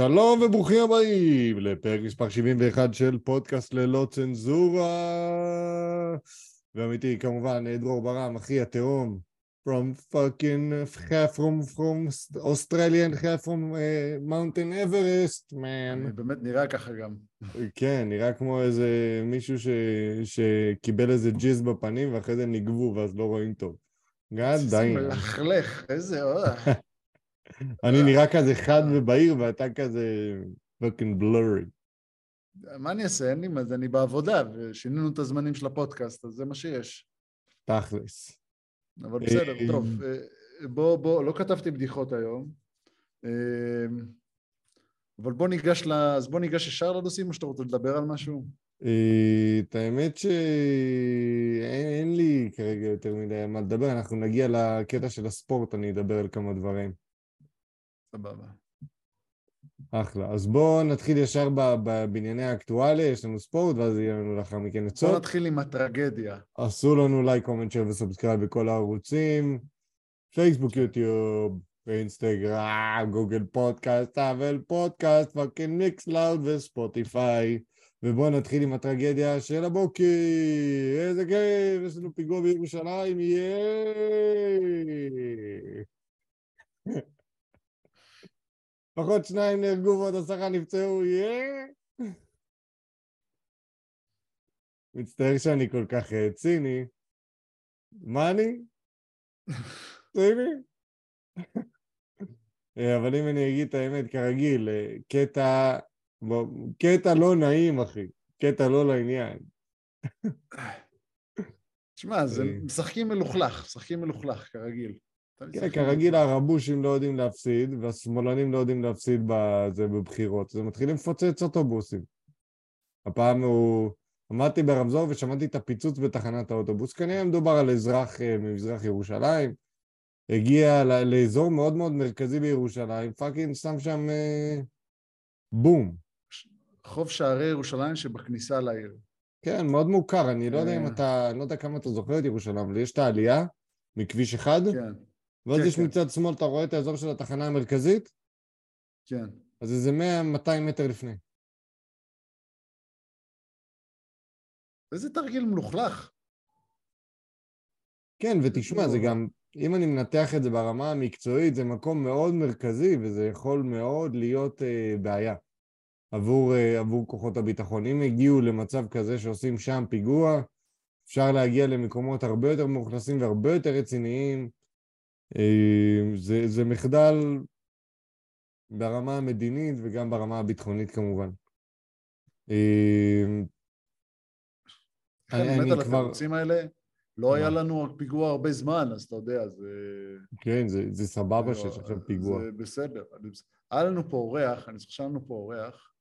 שלום וברוכים הבאים לפרק מספר 71 של פודקאסט ללא צנזורה. ואמיתי, כמובן, דרור ברם, אחי התהום, from fucking, half from, from Australian, half from uh, Mountain Everest, man. באמת נראה ככה גם. כן, נראה כמו איזה מישהו ש... שקיבל איזה ג'יז בפנים ואחרי זה נגבו ואז לא רואים טוב. גד די. איזה מלכלך, איזה... אני נראה כזה חד ובהיר ואתה כזה fucking blurry. מה אני אעשה? אין לי מה זה, אני בעבודה, ושינינו את הזמנים של הפודקאסט, אז זה מה שיש. תכלס. אבל בסדר, טוב. אה, בוא, בוא, לא כתבתי בדיחות היום, אה, אבל בוא ניגש ל... אז בוא ניגש ישר לנושאים, או שאתה רוצה לדבר על משהו? אה, את האמת שאין לי כרגע יותר מדי מה לדבר, אנחנו נגיע לקטע של הספורט, אני אדבר על כמה דברים. סבבה. אחלה. אז בואו נתחיל ישר בענייני האקטואליה, יש לנו ספורט, ואז יהיה לנו לאחר מכן עצות. בואו נתחיל עם הטרגדיה. עשו לנו like, comment, share ו subscribe בכל הערוצים, פייסבוק, יוטיוב, אינסטגרם, גוגל פודקאסט, אבל פודקאסט, פאקינג מיקס לאוד וספוטיפיי. ובואו נתחיל עם הטרגדיה של הבוקר. איזה כיף, יש לנו פיגוע בירושלים, יאיי! לפחות שניים נהרגו ועוד עשרה נפצעו, יאה! מצטער שאני כל כך אה, ציני. מה אני? ציני? אה, אבל אם אני אגיד את האמת, כרגיל, אה, קטע, קטע לא נעים, אחי. קטע לא לעניין. תשמע, זה משחקים מלוכלך, משחקים מלוכלך, כרגיל. כן, כרגיל הערבושים לא יודעים להפסיד, והשמאלנים לא יודעים להפסיד בזה בבחירות, אז הם מתחילים לפוצץ אוטובוסים. הפעם הוא... עמדתי ברמזור ושמעתי את הפיצוץ בתחנת האוטובוס, כנראה מדובר על אזרח אה, ממזרח ירושלים, הגיע לאזור מאוד מאוד מרכזי בירושלים, fucking שם שם אה, בום. רחוב שערי ירושלים שבכניסה לעיר. כן, מאוד מוכר, אני לא יודע אם אה. אתה, אני לא יודע כמה אתה זוכר את ירושלים, אבל יש את העלייה מכביש אחד, כן. ואז כן, יש כן. מצד שמאל, אתה רואה את האזור של התחנה המרכזית? כן. אז איזה 100-200 מטר לפני. איזה תרגיל מלוכלך. כן, ותשמע, זה גם, אם אני מנתח את זה ברמה המקצועית, זה מקום מאוד מרכזי, וזה יכול מאוד להיות אה, בעיה עבור, אה, עבור כוחות הביטחון. אם הגיעו למצב כזה שעושים שם פיגוע, אפשר להגיע למקומות הרבה יותר מאוכלסים והרבה יותר רציניים, זה, זה מחדל ברמה המדינית וגם ברמה הביטחונית כמובן. אה, אני, אני כבר... התירוצים האלה, לא היה לנו פיגוע הרבה זמן, אז אתה יודע, זה... כן, זה, זה סבבה שיש עכשיו פיגוע. זה בסדר. היה לנו פה אורח, אני זוכר שהיה לנו פה אורח,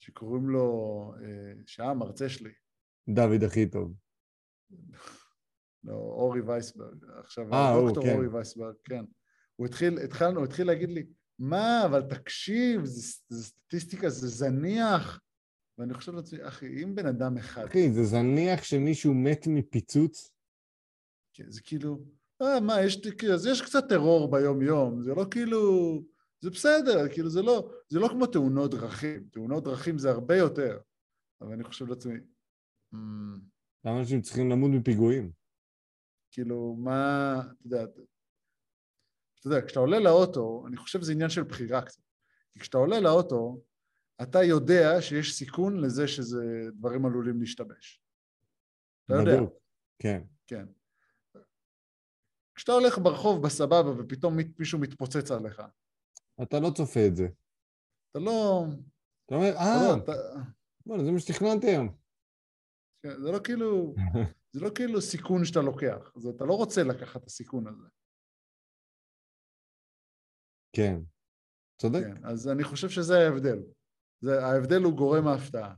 שקוראים לו, אה, שהיה המרצה שלי. דוד הכי טוב. לא, אורי וייסברג, עכשיו, אה, דוקטור כן. אורי וייסברג, כן. הוא התחיל, התחלנו, הוא התחיל להגיד לי, מה, אבל תקשיב, זה, זה סטטיסטיקה, זה זניח. ואני חושב לעצמי, אחי, אם בן אדם אחד... אחי, זה זניח שמישהו מת מפיצוץ? כן, זה כאילו, אה, מה, יש, אז יש קצת טרור ביום-יום, זה לא כאילו, זה בסדר, כאילו, זה לא, זה לא כמו תאונות דרכים, תאונות דרכים זה הרבה יותר. אבל אני חושב לעצמי, mm, למה אנשים צריכים למות מפיגועים? כאילו, מה, אתה יודע, אתה יודע, כשאתה עולה לאוטו, אני חושב שזה עניין של בחירה קצת. כי כשאתה עולה לאוטו, אתה יודע שיש סיכון לזה שזה דברים עלולים להשתבש. אתה יודע. כן. כן. כשאתה הולך ברחוב בסבבה ופתאום מישהו מתפוצץ עליך. אתה לא צופה את זה. אתה לא... אתה אומר, אה, בוא'נה, זה מה שתכננתי היום. כן, זה לא כאילו... זה לא כאילו סיכון שאתה לוקח, אז אתה לא רוצה לקחת את הסיכון הזה. כן, צודק. כן, אז אני חושב שזה ההבדל. זה, ההבדל הוא גורם ההפתעה.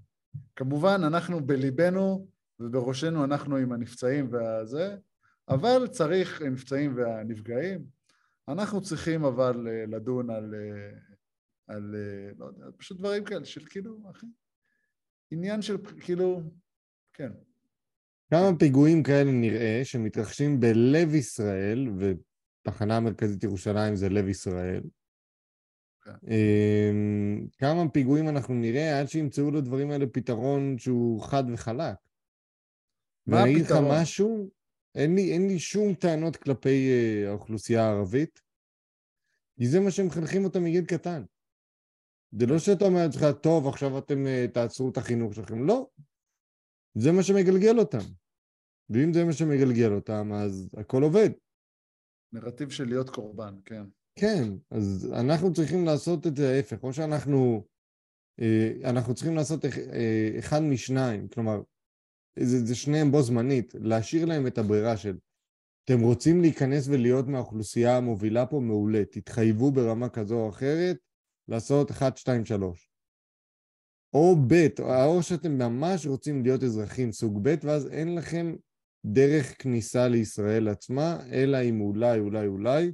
כמובן, אנחנו בליבנו ובראשנו אנחנו עם הנפצעים והזה, אבל צריך, הנפצעים והנפגעים, אנחנו צריכים אבל אה, לדון על, אה, על אה, לא יודע, פשוט דברים כאלה של כאילו, אחי, עניין של כאילו, כן. כמה פיגועים כאלה נראה שמתרחשים בלב ישראל, ותחנה מרכזית ירושלים זה לב ישראל, כן. אמ, כמה פיגועים אנחנו נראה עד שימצאו לדברים האלה פתרון שהוא חד וחלק. מה ואני אגיד לך הפתרון? משהו, אין לי, אין לי שום טענות כלפי אה, האוכלוסייה הערבית, כי זה מה שמחנכים אותם מגיל קטן. זה לא שאתה אומר לעצמך, טוב, עכשיו אתם אה, תעצרו את החינוך שלכם. לא. זה מה שמגלגל אותם. ואם זה מה שמגלגל אותם, אז הכל עובד. נרטיב של להיות קורבן, כן. כן, אז אנחנו צריכים לעשות את זה ההפך, או שאנחנו אה, אנחנו צריכים לעשות אה, אחד משניים, כלומר, זה, זה שניהם בו זמנית, להשאיר להם את הברירה של אתם רוצים להיכנס ולהיות מהאוכלוסייה המובילה פה, מעולה, תתחייבו ברמה כזו או אחרת לעשות 1, 2, 3. או ב', או שאתם ממש רוצים להיות אזרחים סוג ב', ואז אין לכם דרך כניסה לישראל עצמה, אלא אם אולי, אולי, אולי,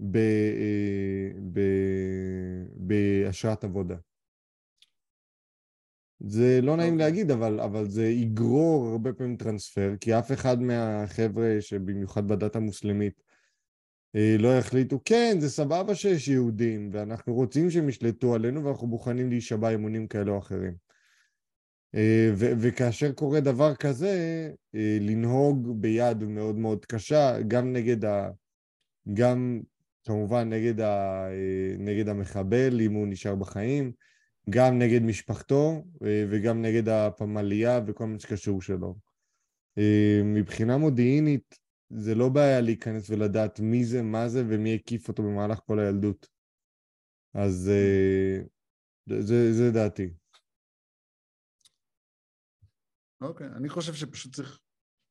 ב, אה, ב, באשרת עבודה. זה לא נעים אוקיי. להגיד, אבל, אבל זה יגרור הרבה פעמים טרנספר, כי אף אחד מהחבר'ה שבמיוחד בדת המוסלמית אה, לא יחליטו, כן, זה סבבה שיש יהודים, ואנחנו רוצים שהם ישלטו עלינו, ואנחנו מוכנים להישבע אמונים כאלה או אחרים. אה, ו- וכאשר קורה דבר כזה, אה, לנהוג ביד מאוד מאוד קשה, גם נגד ה... גם כמובן נגד, ה... אה, נגד המחבל, אם הוא נשאר בחיים, גם נגד משפחתו וגם נגד הפמליה וכל מה שקשור שלו. מבחינה מודיעינית, זה לא בעיה להיכנס ולדעת מי זה, מה זה ומי הקיף אותו במהלך כל הילדות. אז אה, זה, זה דעתי. אוקיי, אני חושב שפשוט צריך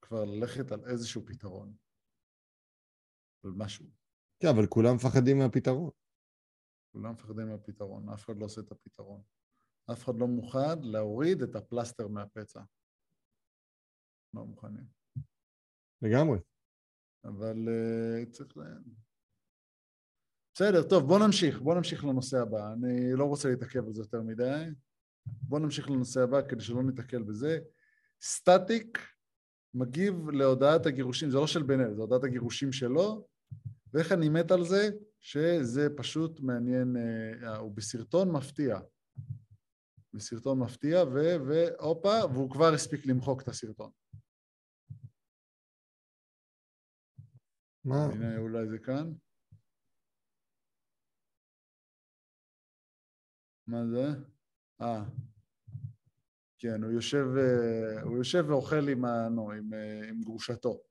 כבר ללכת על איזשהו פתרון. על משהו. כן, אבל כולם מפחדים מהפתרון. כולם מפחדים מהפתרון, אף אחד לא עושה את הפתרון. אף אחד לא מוכן להוריד את הפלסטר מהפצע. לא מוכנים. לגמרי. אבל uh, צריך ל... בסדר, טוב, בוא נמשיך, בוא נמשיך לנושא הבא. אני לא רוצה להתעכב על זה יותר מדי. בוא נמשיך לנושא הבא כדי שלא ניתקל בזה. סטטיק מגיב להודעת הגירושים, זה לא של בן אל, זה הודעת הגירושים שלו, ואיך אני מת על זה? שזה פשוט מעניין, אה, הוא בסרטון מפתיע. בסרטון מפתיע, ו... והופה, והוא כבר הספיק למחוק את הסרטון. מה? הנה, אולי זה כאן. מה זה? אה. כן, הוא יושב, אה, הוא יושב ואוכל עם, ה, נו, עם, אה, עם גרושתו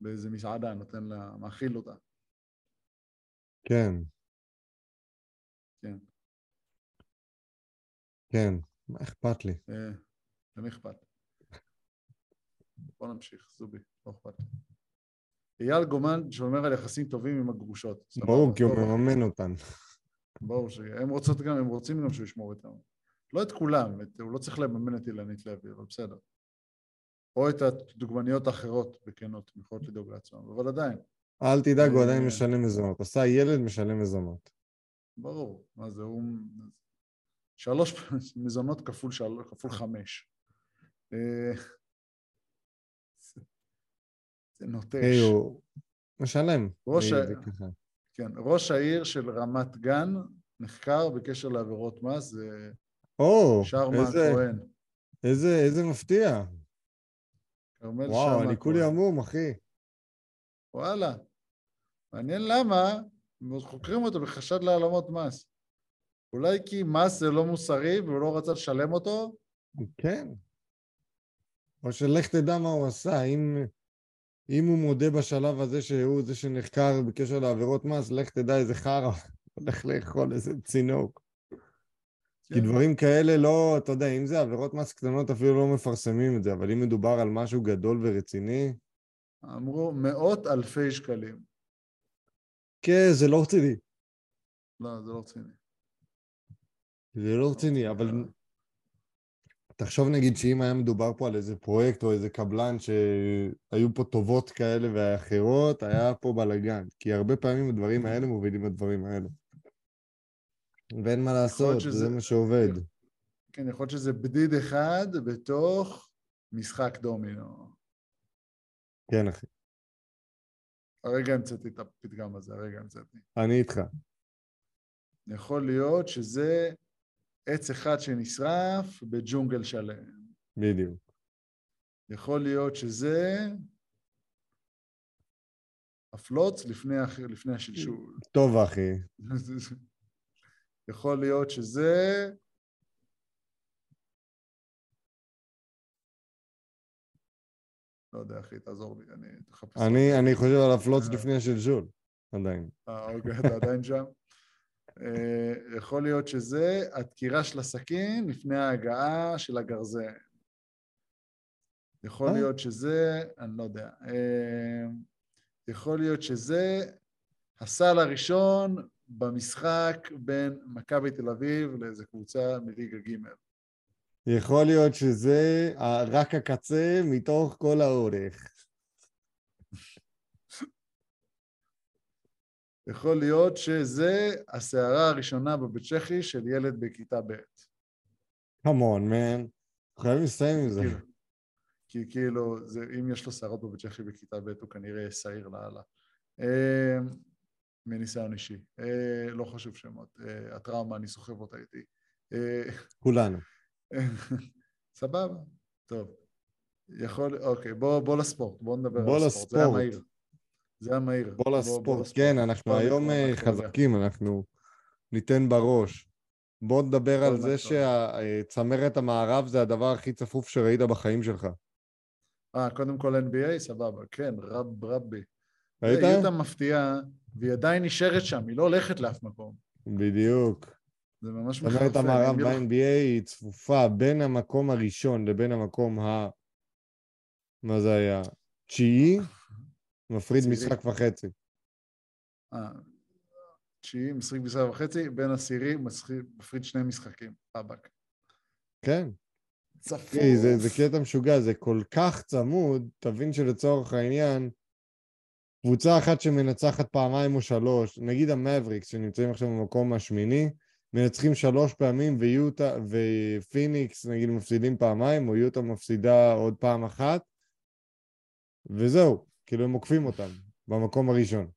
באיזה מסעדה, נותן לה, מאכיל אותה. כן, כן. כן, מה אכפת לי? אה, למי אכפת? בוא נמשיך, זובי, לא אכפת לי. אייל גומן שומר על יחסים טובים עם הגרושות. ברור, כי הוא מממן אותן. ברור שהם רוצות גם, הם רוצים גם שהוא ישמור איתם. לא את כולם, את, הוא לא צריך לממן את אילנית לוי, אבל בסדר. או את הדוגמניות האחרות, בכנות, הם יכולות לדאוג לעצמם, אבל עדיין, אל תדאג, הוא עדיין אה, משלם מזונות. עשה ילד, משלם מזונות. ברור. מה זה, הוא... שלוש מזונות כפול, של... כפול חמש. אה, זה- נוטש. הוא משלם. ראש ה-. כן, ראש העיר של רמת גן נחקר בקשר לעבירות מס, זה או, שרמה איזה-. איזה איזה מפתיע. כרמל וואו, שרמה אני כולי. המום, אחי. וואלה. מעניין למה חוקרים אותו בחשד להעלמות מס. אולי כי מס זה לא מוסרי והוא לא רצה לשלם אותו? כן. או שלך תדע מה הוא עשה. אם, אם הוא מודה בשלב הזה שהוא זה שנחקר בקשר לעבירות מס, לך תדע איזה חרא. הולך לאכול איזה צינוק. כי כן. דברים כאלה לא, אתה יודע, אם זה עבירות מס קטנות אפילו לא מפרסמים את זה, אבל אם מדובר על משהו גדול ורציני, אמרו מאות אלפי שקלים. כן, זה לא רציני. לא, זה לא רציני. זה לא רציני, אבל תחשוב נגיד שאם היה מדובר פה על איזה פרויקט או איזה קבלן שהיו פה טובות כאלה ואחרות, היה פה בלאגן. כי הרבה פעמים הדברים האלה מובילים לדברים האלה. ואין מה לעשות, שזה- זה מה שעובד. כן, יכול להיות שזה בדיד אחד בתוך משחק דומינו. כן, אחי. הרגע המצאתי את הפתגם הזה, הרגע המצאתי. אני איתך. יכול להיות שזה עץ אחד שנשרף בג'ונגל שלם. בדיוק. יכול להיות שזה הפלוץ לפני, לפני השלשול. טוב, אחי. יכול להיות שזה... לא יודע, אחי, תעזור לי, אני תחפש. אני, אני חושב על הפלוץ לפני השלשול, עדיין. אה, אוקיי, אתה עדיין שם? אה, יכול להיות שזה הדקירה של הסכין לפני ההגעה של הגרזן. יכול אה. להיות שזה, אני לא יודע. אה, יכול להיות שזה הסל הראשון במשחק בין מכבי תל אביב לאיזה קבוצה מליגה ג'. יכול להיות שזה רק הקצה מתוך כל האורך. יכול להיות שזה הסערה הראשונה בבית צ'כי של ילד בכיתה ב'. כמון, מן. חייבים לסיים עם זה. כאילו, כי כאילו, זה, אם יש לו שערות בבית צ'כי בכיתה ב', הוא כנראה שעיר לאללה. מניסיון אישי. אה, לא חשוב שמות. אה, הטראומה, אני סוחב אותה איתי. אה, כולנו. סבבה, טוב. יכול, אוקיי, בוא, בוא לספורט, בוא נדבר בוא על הספורט. זה היה לספורט. זה היה מהיר. בוא לספורט. כן, אנחנו בוא היום. חזקים, אנחנו ניתן בראש. בוא נדבר בוא על. זה שצמרת המערב זה הדבר הכי צפוף שראית בחיים שלך. אה, קודם כל NBA, סבבה, כן, רב רבי. ראית? יוטה מפתיעה, והיא עדיין נשארת שם, היא לא הולכת לאף מקום. בדיוק. זה ממש מחרפן. המערב אם היא לא- ב-NBA היא צפופה בין המקום הראשון לבין המקום ה... מה זה היה? תשיעי? מפריד. משחק וחצי. אה, תשיעי, משחק בישראל וחצי, בין עשירי, משחק- מפריד שני משחקים, רבאק. כן. צפוף. זה, זה קטע משוגע, זה כל כך צמוד, תבין שלצורך העניין, קבוצה אחת שמנצחת פעמיים או שלוש, נגיד המאבריקס שנמצאים עכשיו במקום השמיני, מנצחים שלוש פעמים ויוטה ופיניקס נגיד מפסידים פעמיים, או יוטה מפסידה עוד פעם אחת, וזהו, כאילו הם עוקפים אותם במקום הראשון.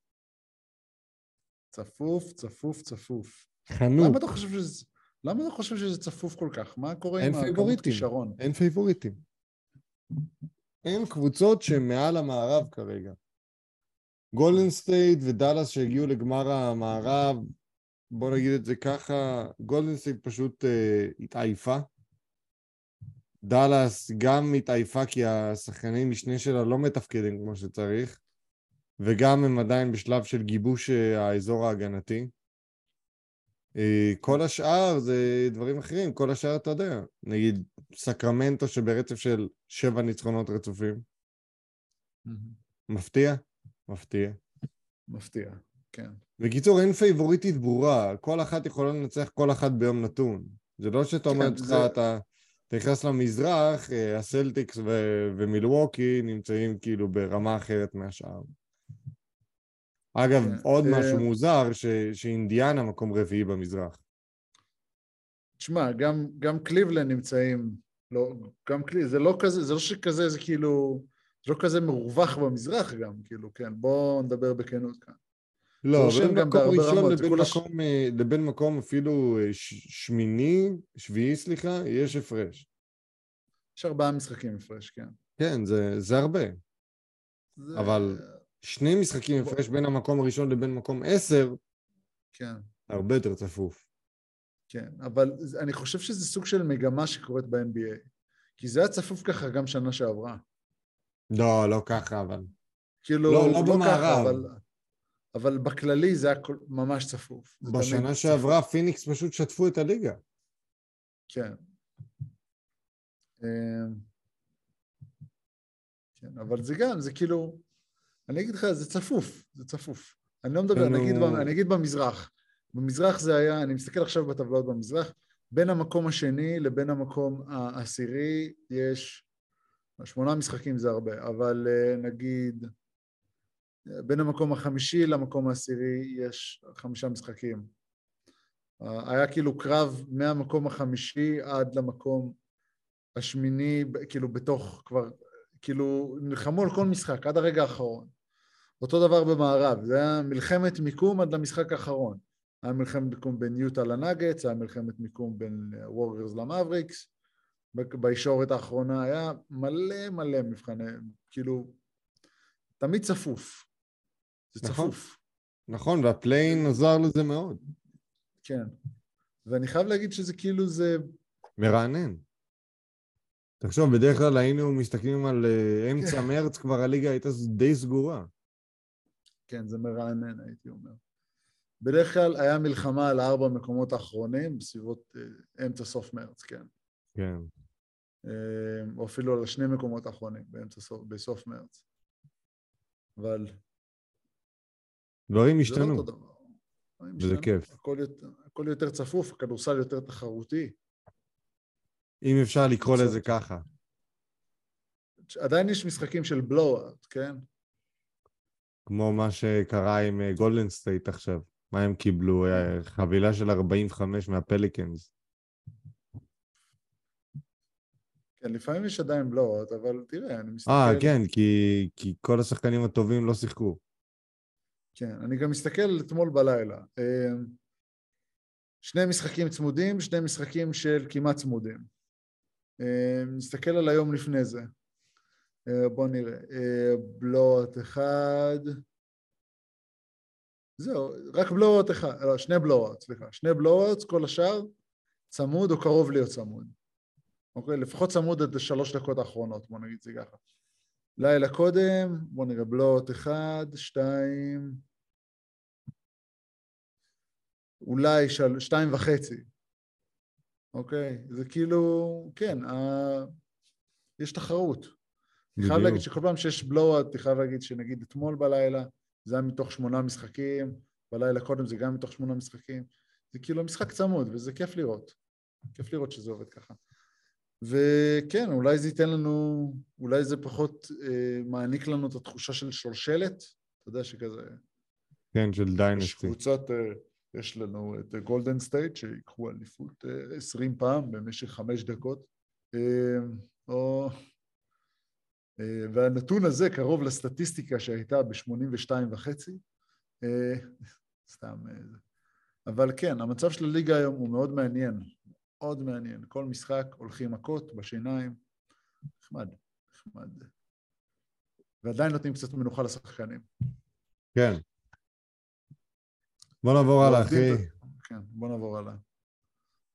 צפוף, צפוף, צפוף. חנוק, למה אתה חושב שזה... למה אתה חושב שזה צפוף כל כך? מה קורה עם הכמות. כישרון? אין פייבוריטים. אין קבוצות שמעל המערב כרגע. גולדן סטייט ודאלאס שהגיעו לגמר המערב, בוא נגיד את זה ככה, גולדן סטייט פשוט אה, התעייפה. דאלאס גם התעייפה כי השחקנים משנה שלה לא מתפקדים כמו שצריך, וגם הם עדיין בשלב של גיבוש אה, האזור ההגנתי. אה, כל השאר זה דברים אחרים, כל השאר אתה יודע, נגיד סקרמנטו שברצף של שבע ניצחונות רצופים, מפתיע? מפתיע. מפתיע, כן. בקיצור, אין פייבוריטית ברורה, כל אחת יכולה לנצח כל אחת ביום נתון. זה לא שאתה אומר כן, לעצמך, זה- אתה אתה נכנס למזרח, אה, הסלטיקס ו- ומילווקי נמצאים כאילו ברמה אחרת מהשאר. אגב, כן, עוד אה, משהו מוזר, ש- שאינדיאנה מקום רביעי במזרח. תשמע, גם, גם קליבלנד נמצאים, לא, גם קליבלנד, זה לא כזה, זה לא שכזה, זה כאילו, זה לא כזה מרווח במזרח גם, כאילו, כן, בואו נדבר בכנות כאן. לא, רושם בין מקום ראשון לבין כולה ש- מקום, אה, לבין מקום אפילו אה, ש- שמיני, שביעי, סליחה, יש הפרש. יש ארבעה משחקים הפרש, כן. כן, זה, זה הרבה. זה- אבל- שני משחקים בוא- הפרש בין המקום הראשון לבין מקום עשר, כן, הרבה יותר צפוף. כן, אבל אני חושב שזה סוג של מגמה שקורית ב-NBA. כי זה היה צפוף ככה גם שנה שעברה. לא, לא ככה, אבל... כאילו, לא, לא ככה, במערב. אבל, אבל בכללי זה היה כל- ממש צפוף. בשנה צפוף. שעברה פיניקס פשוט שטפו את הליגה. כן. אמ, כן, אבל זה גם, זה כאילו, אני אגיד לך, זה צפוף, זה צפוף. אני לא מדבר. נגיד, ב- אני אגיד במזרח. במזרח זה היה, אני מסתכל עכשיו בטבלאות במזרח, בין המקום השני לבין המקום העשירי יש, שמונה משחקים זה הרבה, אבל אה, נגיד, אה, בין המקום החמישי למקום העשירי יש חמישה משחקים. אה, היה כאילו קרב מהמקום החמישי עד למקום השמיני, כאילו בתוך כבר, כאילו נלחמו על כל משחק עד הרגע האחרון. אותו דבר במערב, זה היה מלחמת מיקום עד למשחק האחרון. היה מלחמת מיקום בין יוטה לנאגץ, היה מלחמת מיקום בין ווריירס למאבריקס. בישורת האחרונה היה מלא מלא מבחני, כאילו, תמיד צפוף. זה נכון. צפוף. נכון, והפליין עזר לזה מאוד. כן. ואני חייב להגיד שזה כאילו זה... מרענן. תחשוב, בדרך כלל היינו מסתכלים על אה, אמצע מרץ, כבר הליגה הייתה די סגורה. כן, זה מרענן, הייתי אומר. בדרך כלל היה מלחמה על הארבע מקומות האחרונים, בסביבות אה, אמצע סוף מרץ, כן. כן. אה, או אפילו על השני מקומות האחרונים, באמצע סוף, בסוף מרץ. אבל דברים זה לא השתנו, דבר. דברים וזה. כיף. הכל יותר, הכל יותר צפוף, הכדורסל יותר תחרותי. אם אפשר לקרוא. לזה ככה. עדיין יש משחקים של blowout, כן? כמו מה שקרה עם גולדן סטייט עכשיו. מה הם קיבלו? אה, חבילה של 45 מהפליקנס. כן, לפעמים יש עדיין blowout, אבל תראה, אני מסתכל... אה, כן, כי, כי כל השחקנים הטובים לא שיחקו. כן, אני גם מסתכל אתמול בלילה. אה, שני משחקים צמודים, שני משחקים של כמעט צמודים. אה, נסתכל על היום לפני זה. אה, בוא נראה. אה, blowout אחד. זהו, רק blowout אחד, לא, שני blowout, סליחה. שני blowout, כל השאר צמוד או קרוב להיות צמוד. אוקיי? לפחות צמוד עד השלוש דקות האחרונות, בוא נגיד זה ככה. לילה קודם, בוא נראה, בלואוט אחד, שתיים, אולי של... שתיים וחצי, אוקיי? זה כאילו, כן, ה... יש תחרות. אני חייב. להגיד שכל פעם שיש בלואוט, אני חייב להגיד שנגיד אתמול בלילה, זה היה מתוך שמונה משחקים, בלילה קודם זה גם מתוך שמונה משחקים. זה כאילו משחק צמוד, וזה כיף לראות. כיף לראות שזה עובד ככה. וכן, אולי זה ייתן לנו, אולי זה פחות אה, מעניק לנו את התחושה של שושלת, אתה יודע שכזה, כן, של יש dynasty. קבוצת, אה, יש לנו את גולדן סטייט שיקחו אליפות אה, 20 פעם במשך חמש דקות, אה, או... אה, והנתון הזה קרוב לסטטיסטיקה שהייתה ב-82 וחצי, אה, סתם, אה. אבל כן, המצב של הליגה היום הוא מאוד מעניין, מאוד מעניין. כל משחק הולכים מכות בשיניים, נחמד, נחמד. ועדיין נותנים קצת מנוחה לשחקנים. כן. בוא נעבור הלאה, אחי. כן, בוא נעבור הלאה.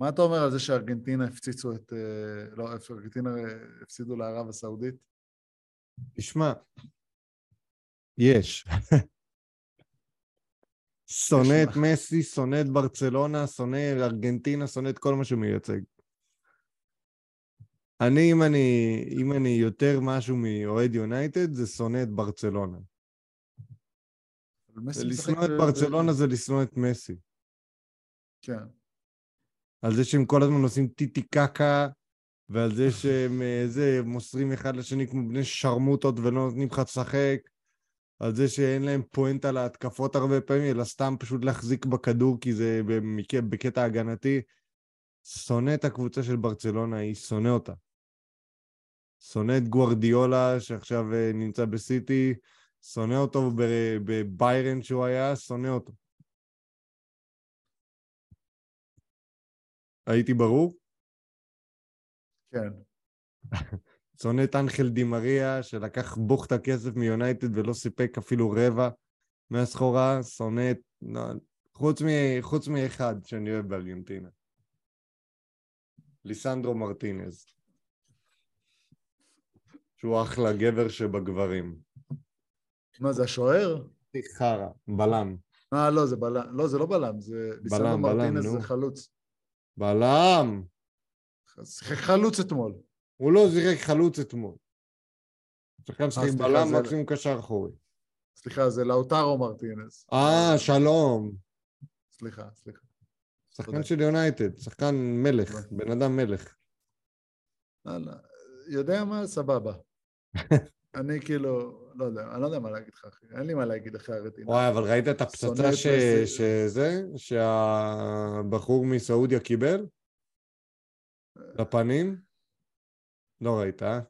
מה אתה אומר על זה שארגנטינה הפציצו את... אה, לא, ארגנטינה אה, הפסידו לערב הסעודית? תשמע, יש. שונא את מסי, שונא את ברצלונה, שונא את ארגנטינה, שונא את כל מה שהוא מייצג. אני, אם אני, אם אני יותר משהו מאוהד יונייטד, זה שונא את ברצלונה. לשנוא את ברצלונה זה לשנוא את מסי. כן. על זה שהם כל הזמן עושים טיטי קקה, ועל זה שהם אה, זה, מוסרים אחד לשני כמו בני שרמוטות ולא נותנים לך לשחק, על זה שאין להם פואנטה להתקפות הרבה פעמים, אלא סתם פשוט להחזיק בכדור כי זה במק- בקטע הגנתי. שונא את הקבוצה של ברצלונה, היא שונא אותה. שונא את גוארדיולה שעכשיו אה, נמצא בסיטי, שונא אותו בביירן שהוא היה, שונא אותו. הייתי ברור? כן. שונא את אנחל דימריה, שלקח בוכטה כסף מיונייטד ולא סיפק אפילו רבע מהסחורה, שונא את... לא, חוץ, מ... חוץ מאחד שאני אוהב בארגנטינה. ליסנדרו מרטינז. שהוא אחלה גבר שבגברים. מה, זה השוער? חרא, בלם. אה, לא, זה בלם. לא, זה לא בלם, זה... ליסנדרו בלם, מרטינז נו. זה חלוץ. בלם! שיחק חלוץ אתמול. הוא לא זירק חלוץ אתמול. שחקן שחק סליחה, בלם, מקסימום קשר אחורי. סליחה, זה לאוטרו מרטינז. אה, שלום. סליחה, סליחה. שחקן. של יונייטד, שחקן מלך. בן אדם מלך. יודע מה? סבבה. אני כאילו, לא יודע, אני לא יודע מה להגיד לך, אחי. אין לי מה להגיד אחרי הרטינה. וואי, אבל ראית את הפצצה ש... שזה, שהבחור מסעודיה קיבל? לפנים? לא ראית, אה?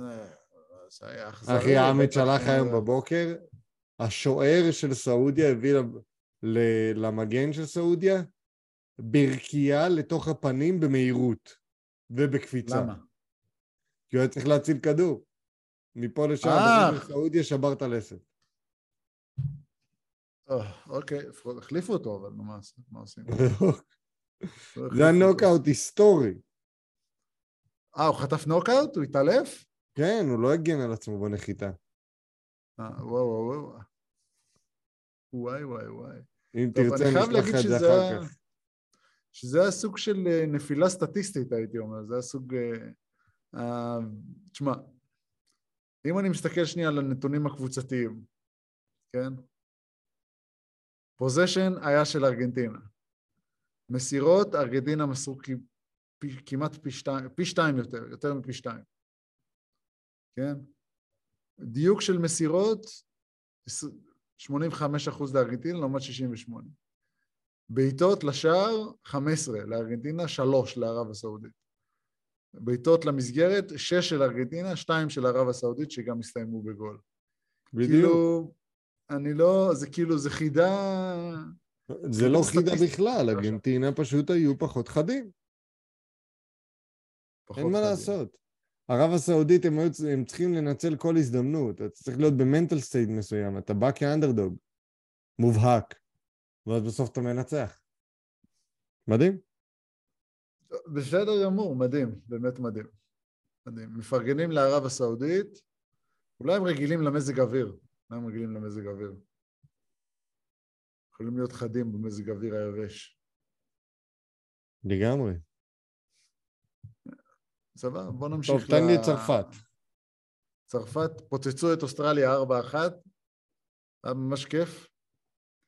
אה, זה היה אכזרי. אחי, עמית שלח אה, היום בבוקר, השוער של סעודיה הביא, למגן של סעודיה ברכייה לתוך הפנים במהירות ובקפיצה. למה? כי הוא היה צריך להציל כדור. מפה לשם, אה. ברור שסעודיה שבר את הלסת. אה, אוקיי, החליפו אותו, אבל מה עושים? לא זה החליפו אותו. הנוקאוט היסטורי. אה, הוא חטף נוקאוט? הוא התעלף? כן, הוא לא הגן על עצמו בנחיתה. אה, וואו, וואו, וואו. וואי, וואי, וואי. אם טוב, תרצה, נשלח לך את זה אחר כך. שזה היה סוג של אה, נפילה סטטיסטית, הייתי אומר. זה היה סוג... אה, אה, תשמע, אם אני מסתכל שנייה על הנתונים הקבוצתיים, כן? פוזיישן היה של ארגנטינה. מסירות, ארגנטינה מסרו פי- כמעט פי שתיים, פי שתיים יותר, יותר מפי שתיים. כן? דיוק של מסירות, 85% לארגנטינה לעומת 68. בעיטות לשער, 15 לארגנטינה, 3 לערב הסעודית. בעיטות למסגרת, 6 של ארגנטינה, 2 של ערב הסעודית, שגם הסתיימו בגול. בדיוק. כאילו, אני לא, זה כאילו, זה חידה... זה לא חידה. בכלל, ארגנטינה פשוט היו פחות חדים. פחות אין מה חדים. לעשות. ערב הסעודית הם, היו, הם צריכים לנצל כל הזדמנות. אתה צריך להיות במנטל סטייט מסוים, אתה בא כאנדרדוג, מובהק, ואז בסוף אתה מנצח. מדהים. בסדר גמור, מדהים, באמת מדהים. מדהים. מפרגנים לערב הסעודית, אולי הם רגילים למזג אוויר. אולי הם רגילים למזג אוויר. יכולים להיות חדים במזג אוויר היבש. לגמרי. סבבה, בוא נמשיך טוב, תן לי את צרפת. צרפת פוצצו את אוסטרליה 4-1, היה ממש כיף.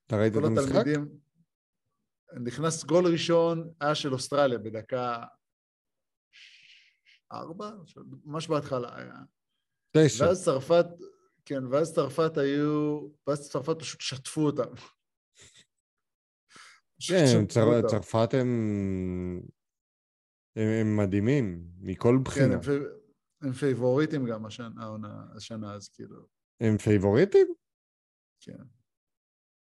אתה ראית את המשחק? נכנס גול ראשון, היה של אוסטרליה בדקה ארבע? ממש בהתחלה היה. תשע. ואז צרפת, כן, ואז צרפת היו, ואז צרפת פשוט שטפו אותם. כן, צר... צרפת הם... הם, הם מדהימים, מכל כן, בחינה. הם, פי- הם פייבוריטים גם השנה, העונה- השנה, אז כאילו, הם פייבוריטים? כן.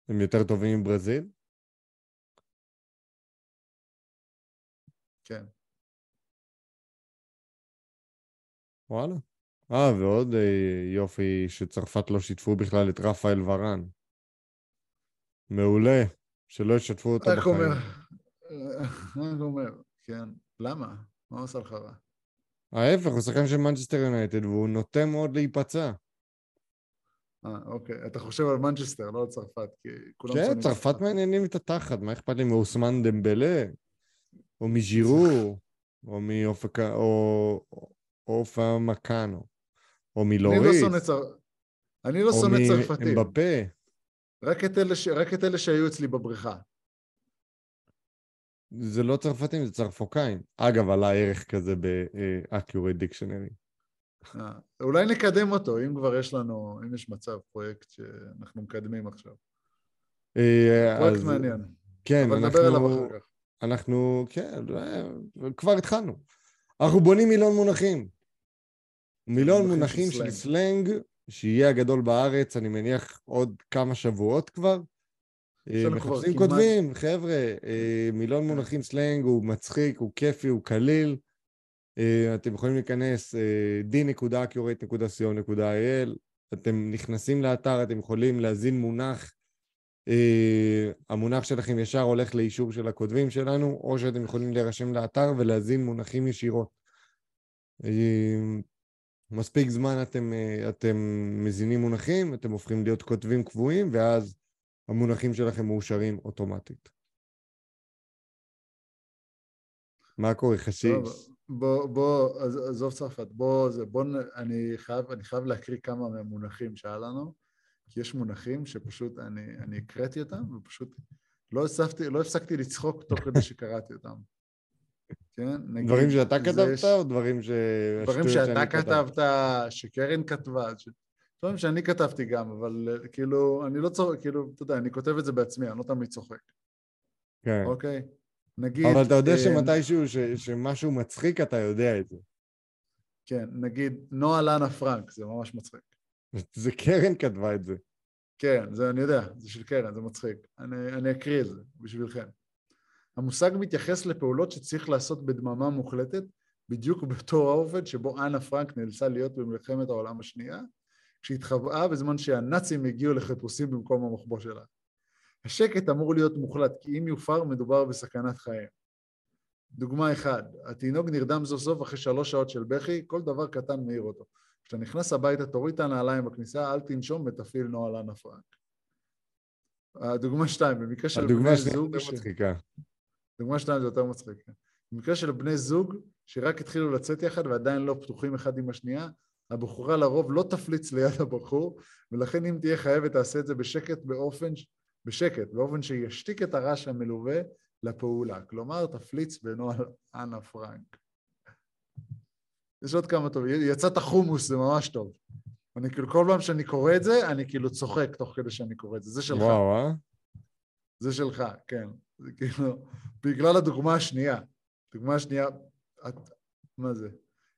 הם יותר טובים מברזיל? כן. וואלה. אה, ועוד אה, יופי שצרפת לא שיתפו בכלל את רפאל ורן. מעולה, שלא ישתפו אותו בחיים. אומר? איך אומר? כן. למה? מה עושה לך רע? ההפך, הוא שחקן של מנצ'סטר יונייטד, והוא נוטה מאוד להיפצע. אה, אוקיי. אתה חושב על מנצ'סטר, לא על צרפת, כי כולם כן, צרפת מעניינים את התחת, מה אכפת לי מאוסמן דמבלה? או מז'ירו? או מאופקה... או... אופמקאנו? או לא מלוריס? אני לא או שונא צרפתים. מאמבפה? רק את אלה ש- רק את אלה שהיו אצלי בבריכה. זה לא צרפתים, זה צרפוקאים. אגב, עלה ערך כזה ב-accurate dictionary. אה, אולי נקדם אותו, אם כבר יש לנו, אם יש מצב, פרויקט שאנחנו מקדמים עכשיו. אה, פרויקט מעניין. כן, אבל נדבר עליו אנחנו, אחר כך. אנחנו, כן, אה, כבר התחלנו. אנחנו בונים מילון מונחים. מילון מונחים של. סלנג, שיהיה הגדול בארץ, אני מניח עוד כמה שבועות כבר. אה, מחפשים כותבים, חבר'ה, אה, מילון כן. מונחים סלנג הוא מצחיק, הוא כיפי, הוא קליל. אה, אתם יכולים להיכנס d.accurate.co.il, אתם נכנסים לאתר, אתם יכולים להזין מונח. אה, המונח שלכם ישר הולך לאישור של הכותבים שלנו, או שאתם יכולים להירשם לאתר ולהזין מונחים ישירות. אה, מספיק זמן אתם, אה, אתם מזינים מונחים, אתם הופכים להיות כותבים קבועים, ואז המונחים שלכם מאושרים אוטומטית. מה קורה, חשיש? בוא, בוא, עז- עזוב צרפת, בוא, זה, בוא, אני חייב, אני חייב להקריא כמה מהמונחים שהיה לנו, כי יש מונחים שפשוט, אני, אני הקראתי אותם, ופשוט לא הפסקתי, לא הפסקתי לצחוק תוך כדי שקראתי אותם. כן? נגיד, דברים שאתה כתבת, יש- או דברים ש... דברים שאתה כתבתי? כתבת, שקרן כתבה, ש- דברים שאני כתבתי גם, אבל אה, כאילו, אני לא צוחק, כאילו, אתה יודע, אני כותב את זה בעצמי, אני לא תמיד צוחק, כן. אוקיי? נגיד... אבל אתה יודע אה, שמתישהו, ש... שמשהו מצחיק, אתה יודע את זה. כן, נגיד, נועה לנה פרנק, זה ממש מצחיק. זה קרן כתבה את זה. כן, זה אני יודע, זה של קרן, זה מצחיק. אני, אני אקריא את זה בשבילכם. המושג מתייחס לפעולות שצריך לעשות בדממה מוחלטת, בדיוק באותו האופן שבו אנה פרנק נאלצה להיות במלחמת העולם השנייה, כשהתחבאה בזמן שהנאצים הגיעו לחיפושים במקום המחבוא שלה. השקט אמור להיות מוחלט, כי אם יופר מדובר בסכנת חיים. דוגמה אחד, התינוק נרדם סוף סוף אחרי שלוש שעות של בכי, כל דבר קטן מעיר אותו. כשאתה נכנס הביתה, תוריד את הנעליים בכניסה, אל תנשום ותפעיל נוהל אנה פרנק. הדוגמה שתיים, במקרה של בני זוג... הדוגמה מצחיקה. דוגמה שתיים זה יותר מצחיק. במקרה של בני זוג שרק התחילו לצאת יחד ועדיין לא פתוחים אחד עם השנייה, הבחורה לרוב לא תפליץ ליד הבחור, ולכן אם תהיה חייבת תעשה את זה בשקט באופן, בשקט, באופן שישתיק את הרעש המלווה לפעולה. כלומר, תפליץ בנוהל אנה פרנק. יש עוד כמה טוב. יצאת חומוס, זה ממש טוב. אני כאילו, כל פעם שאני קורא את זה, אני כאילו צוחק תוך כדי שאני קורא את זה. זה שלך. וואו, אה? זה שלך, כן. זה כאילו, בגלל הדוגמה השנייה. דוגמה שנייה, את, מה זה?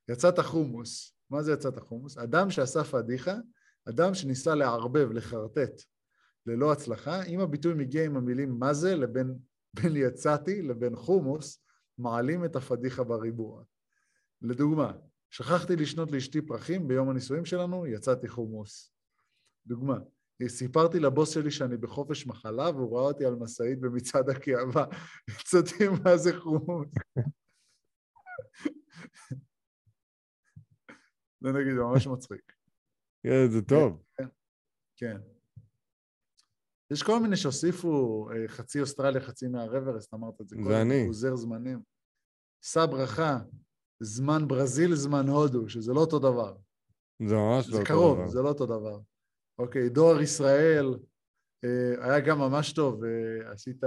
יצאת חומוס. מה זה יצאת חומוס? אדם שעשה פדיחה, אדם שניסה לערבב, לחרטט, ללא הצלחה, אם הביטוי מגיע עם המילים מה זה לבין בין יצאתי לבין חומוס, מעלים את הפדיחה בריבוע. לדוגמה, שכחתי לשנות לאשתי פרחים ביום הנישואים שלנו, יצאתי חומוס. דוגמה, סיפרתי לבוס שלי שאני בחופש מחלה והוא ראה אותי על משאית במצעד הקייבה. יצאתי מה זה חומוס. זה נגיד ממש מצחיק. כן, זה טוב. כן. כן. יש כל מיני שהוסיפו אה, חצי אוסטרליה, חצי מהרוורסט, אמרת את זה. זה אני. עוזר זמנים. שא ברכה, זמן ברזיל, זמן הודו, שזה לא אותו דבר. זה ממש זה לא אותו דבר. קרוב, זה לא אותו דבר. אוקיי, דואר ישראל, אה, היה גם ממש טוב, אה, עשית,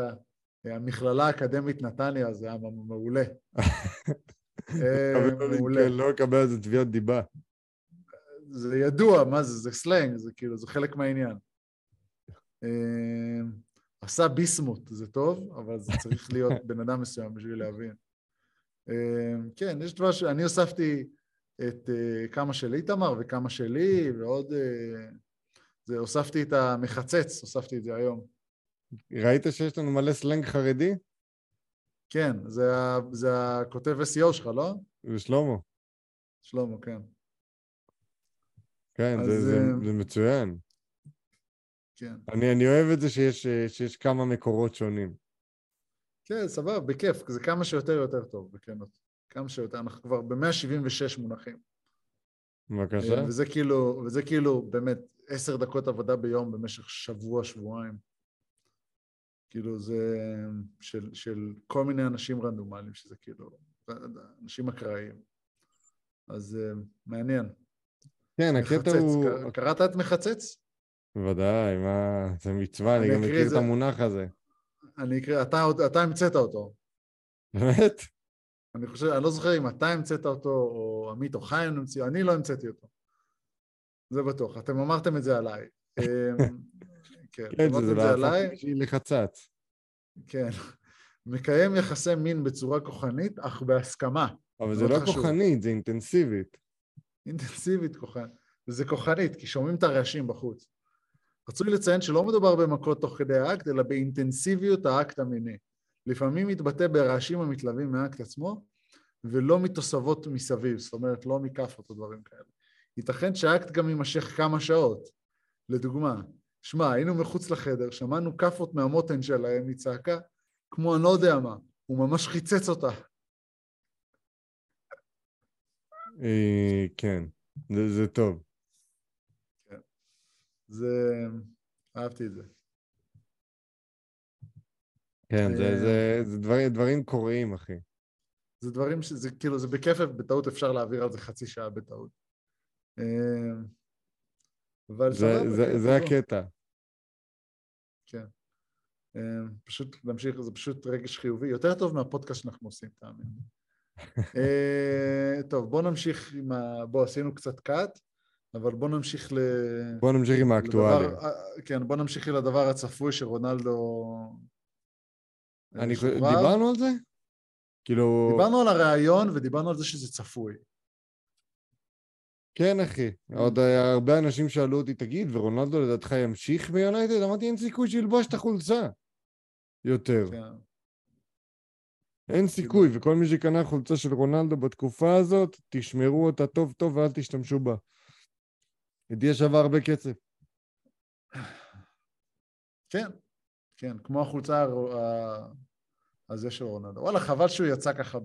המכללה האקדמית נתניה, זה היה מעולה. מעולה. לא לקבל על זה תביעות דיבה. זה ידוע, מה זה, זה סלנג, זה כאילו, זה חלק מהעניין. עשה ביסמוט, זה טוב, אבל זה צריך להיות בן אדם מסוים בשביל להבין. כן, יש דבר ש... אני הוספתי את כמה של איתמר וכמה שלי, ועוד... זה, הוספתי את המחצץ, הוספתי את זה היום. ראית שיש לנו מלא סלנג חרדי? כן, זה, זה הכותב SEO שלך, לא? זה שלמה. שלמה, כן. כן, אז, זה, זה, זה מצוין. כן. אני, אני אוהב את זה שיש, שיש כמה מקורות שונים. כן, סבבה, בכיף, זה כמה שיותר יותר טוב, בכנות. כמה שיותר, אנחנו כבר ב-176 מונחים. בבקשה. וזה כאילו, וזה כאילו באמת עשר דקות עבודה ביום במשך שבוע, שבועיים. כאילו זה של, של כל מיני אנשים רנדומליים, שזה כאילו, אנשים אקראיים. אז מעניין. כן, הקטע הוא... קראת את מחצץ? בוודאי, מה... זה מצווה, אני, אני גם מכיר את המונח הזה. אני אקריא, אתה, אתה המצאת אותו. באמת? אני חושב, אני לא זוכר אם אתה המצאת אותו, או עמית או חיים המציא, אני לא המצאתי אותו. זה בטוח. אתם אמרתם את זה עליי. כן, כן זה להפך בשביל לחצץ. כן. מקיים יחסי מין בצורה כוחנית, אך בהסכמה. אבל זה לא חשוב. כוחנית, זה אינטנסיבית. אינטנסיבית כוחנית. זה כוחנית, כי שומעים את הרעשים בחוץ. רצוי לציין שלא מדובר במכות תוך כדי האקט, אלא באינטנסיביות האקט המיני. לפעמים מתבטא ברעשים המתלווים מהאקט עצמו, ולא מתוספות מסביב, זאת אומרת, לא מכאפות או דברים כאלה. ייתכן שהאקט גם יימשך כמה שעות. לדוגמה, שמע, היינו מחוץ לחדר, שמענו כאפות מהמותן שלהם, היא צעקה, כמו אני לא יודע מה, הוא ממש חיצץ אותה. אה, כן, זה טוב. זה... אהבתי את זה. כן, זה, זה, אה, זה דברים, דברים קוראים, אחי. זה דברים שזה, כאילו, זה בכיף, בטעות אפשר להעביר על זה חצי שעה בטעות. אה, אבל זה, סבבה. זה, כן, זה הקטע. כן. אה, פשוט להמשיך, זה פשוט רגש חיובי, יותר טוב מהפודקאסט שאנחנו עושים, תאמין. טוב, בואו נמשיך עם ה... בואו, עשינו קצת קאט. אבל בוא נמשיך ל... בוא נמשיך עם האקטואלי. לדבר, אה, כן, בוא נמשיך לדבר הצפוי שרונלדו... אני חושב, דיברנו על זה? כאילו... דיברנו על הראיון ודיברנו על זה שזה צפוי. כן, אחי. עוד אה, הרבה אנשים שאלו אותי, תגיד, ורונלדו לדעתך ימשיך ביונייטד? אמרתי, אין סיכוי שילבוש את החולצה. יותר. כן. אין סיכוי, וכל מי שקנה חולצה של רונלדו בתקופה הזאת, תשמרו אותה טוב טוב ואל תשתמשו בה. ידיעה שווה הרבה כסף. כן, כן, כמו החולצה הזה של רונלדו. וואלה, חבל שהוא יצא ככה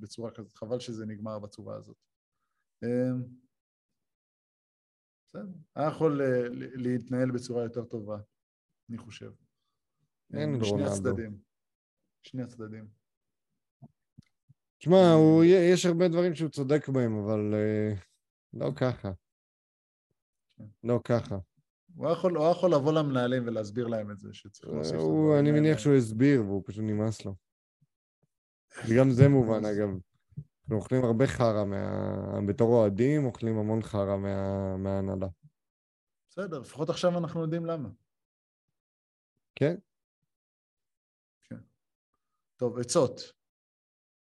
בצורה כזאת, חבל שזה נגמר בצורה הזאת. בסדר, היה יכול אה, להתנהל בצורה יותר טובה, אני חושב. אין משני רונלדו. הצדדים. שני הצדדים. תשמע, הוא- יש הרבה דברים שהוא צודק בהם, אבל אה, לא ככה. כן. לא ככה. הוא היה יכול, הוא היה יכול לבוא למנהלים ולהסביר להם את זה, שצריך להוסיף את הדברים אני. מניח שהוא הסביר, והוא פשוט נמאס לו. וגם זה מובן, אגב. אנחנו אוכלים הרבה חרא מה... בתור אוהדים, אוכלים המון חרא מה... מההנהלה. בסדר, לפחות עכשיו אנחנו יודעים למה. כן? טוב, עצות.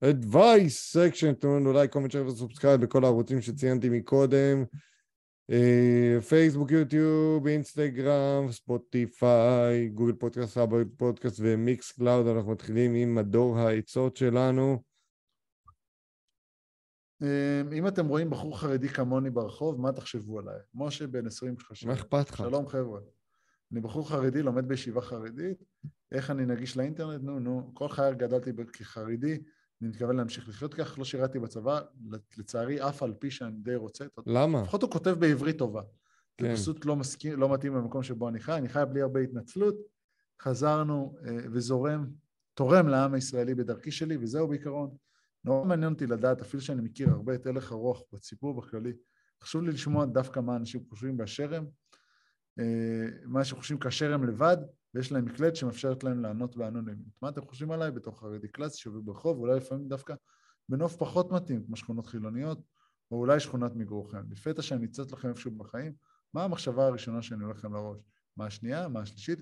advice section, תנו לנו like, comment, share ו subscribe בכל הערוצים שציינתי מקודם. פייסבוק, יוטיוב, אינסטגרם, ספוטיפיי, גוגל פודקאסט, אפל פודקאסט ו Mixcloud. אנחנו מתחילים עם מדור העצות שלנו. אמ, אם אתם רואים בחור חרדי כמוני ברחוב, מה תחשבו עליי? משה בן 20 שלך. מה אכפת לך? שלום חבר'ה. אני בחור חרדי, לומד בישיבה חרדית, איך אני נגיש לאינטרנט? נו, נו, כל חיי גדלתי כחרדי, אני מתכוון להמשיך לחיות כך, לא שירתי בצבא, לצערי אף על פי שאני די רוצה, למה? לפחות הוא כותב בעברית טובה. זה כן. פשוט לא מסכים, לא מתאים למקום שבו אני חי, אני חי בלי הרבה התנצלות, חזרנו אה, וזורם, תורם לעם הישראלי בדרכי שלי, וזהו בעיקרון. נורא מעניין אותי לדעת, אפילו שאני מכיר הרבה את הלך הרוח בציבור בכללי, חשוב לי לשמוע דווקא מה אנשים חושבים באשר הם, אה, מה שחושבים כאשר הם לבד, ויש להם מקלט שמאפשרת להם לענות באנונימיות. מה אתם חושבים עליי בתור חרדי קלאסי שעובד ברחוב, אולי לפעמים דווקא בנוף פחות מתאים, כמו שכונות חילוניות, או אולי שכונת מגורכם. לפתע שאני אצט לכם איפשהו בחיים, מה המחשבה הראשונה שאני הולך לכם לראש? מה השנייה? מה השלישית?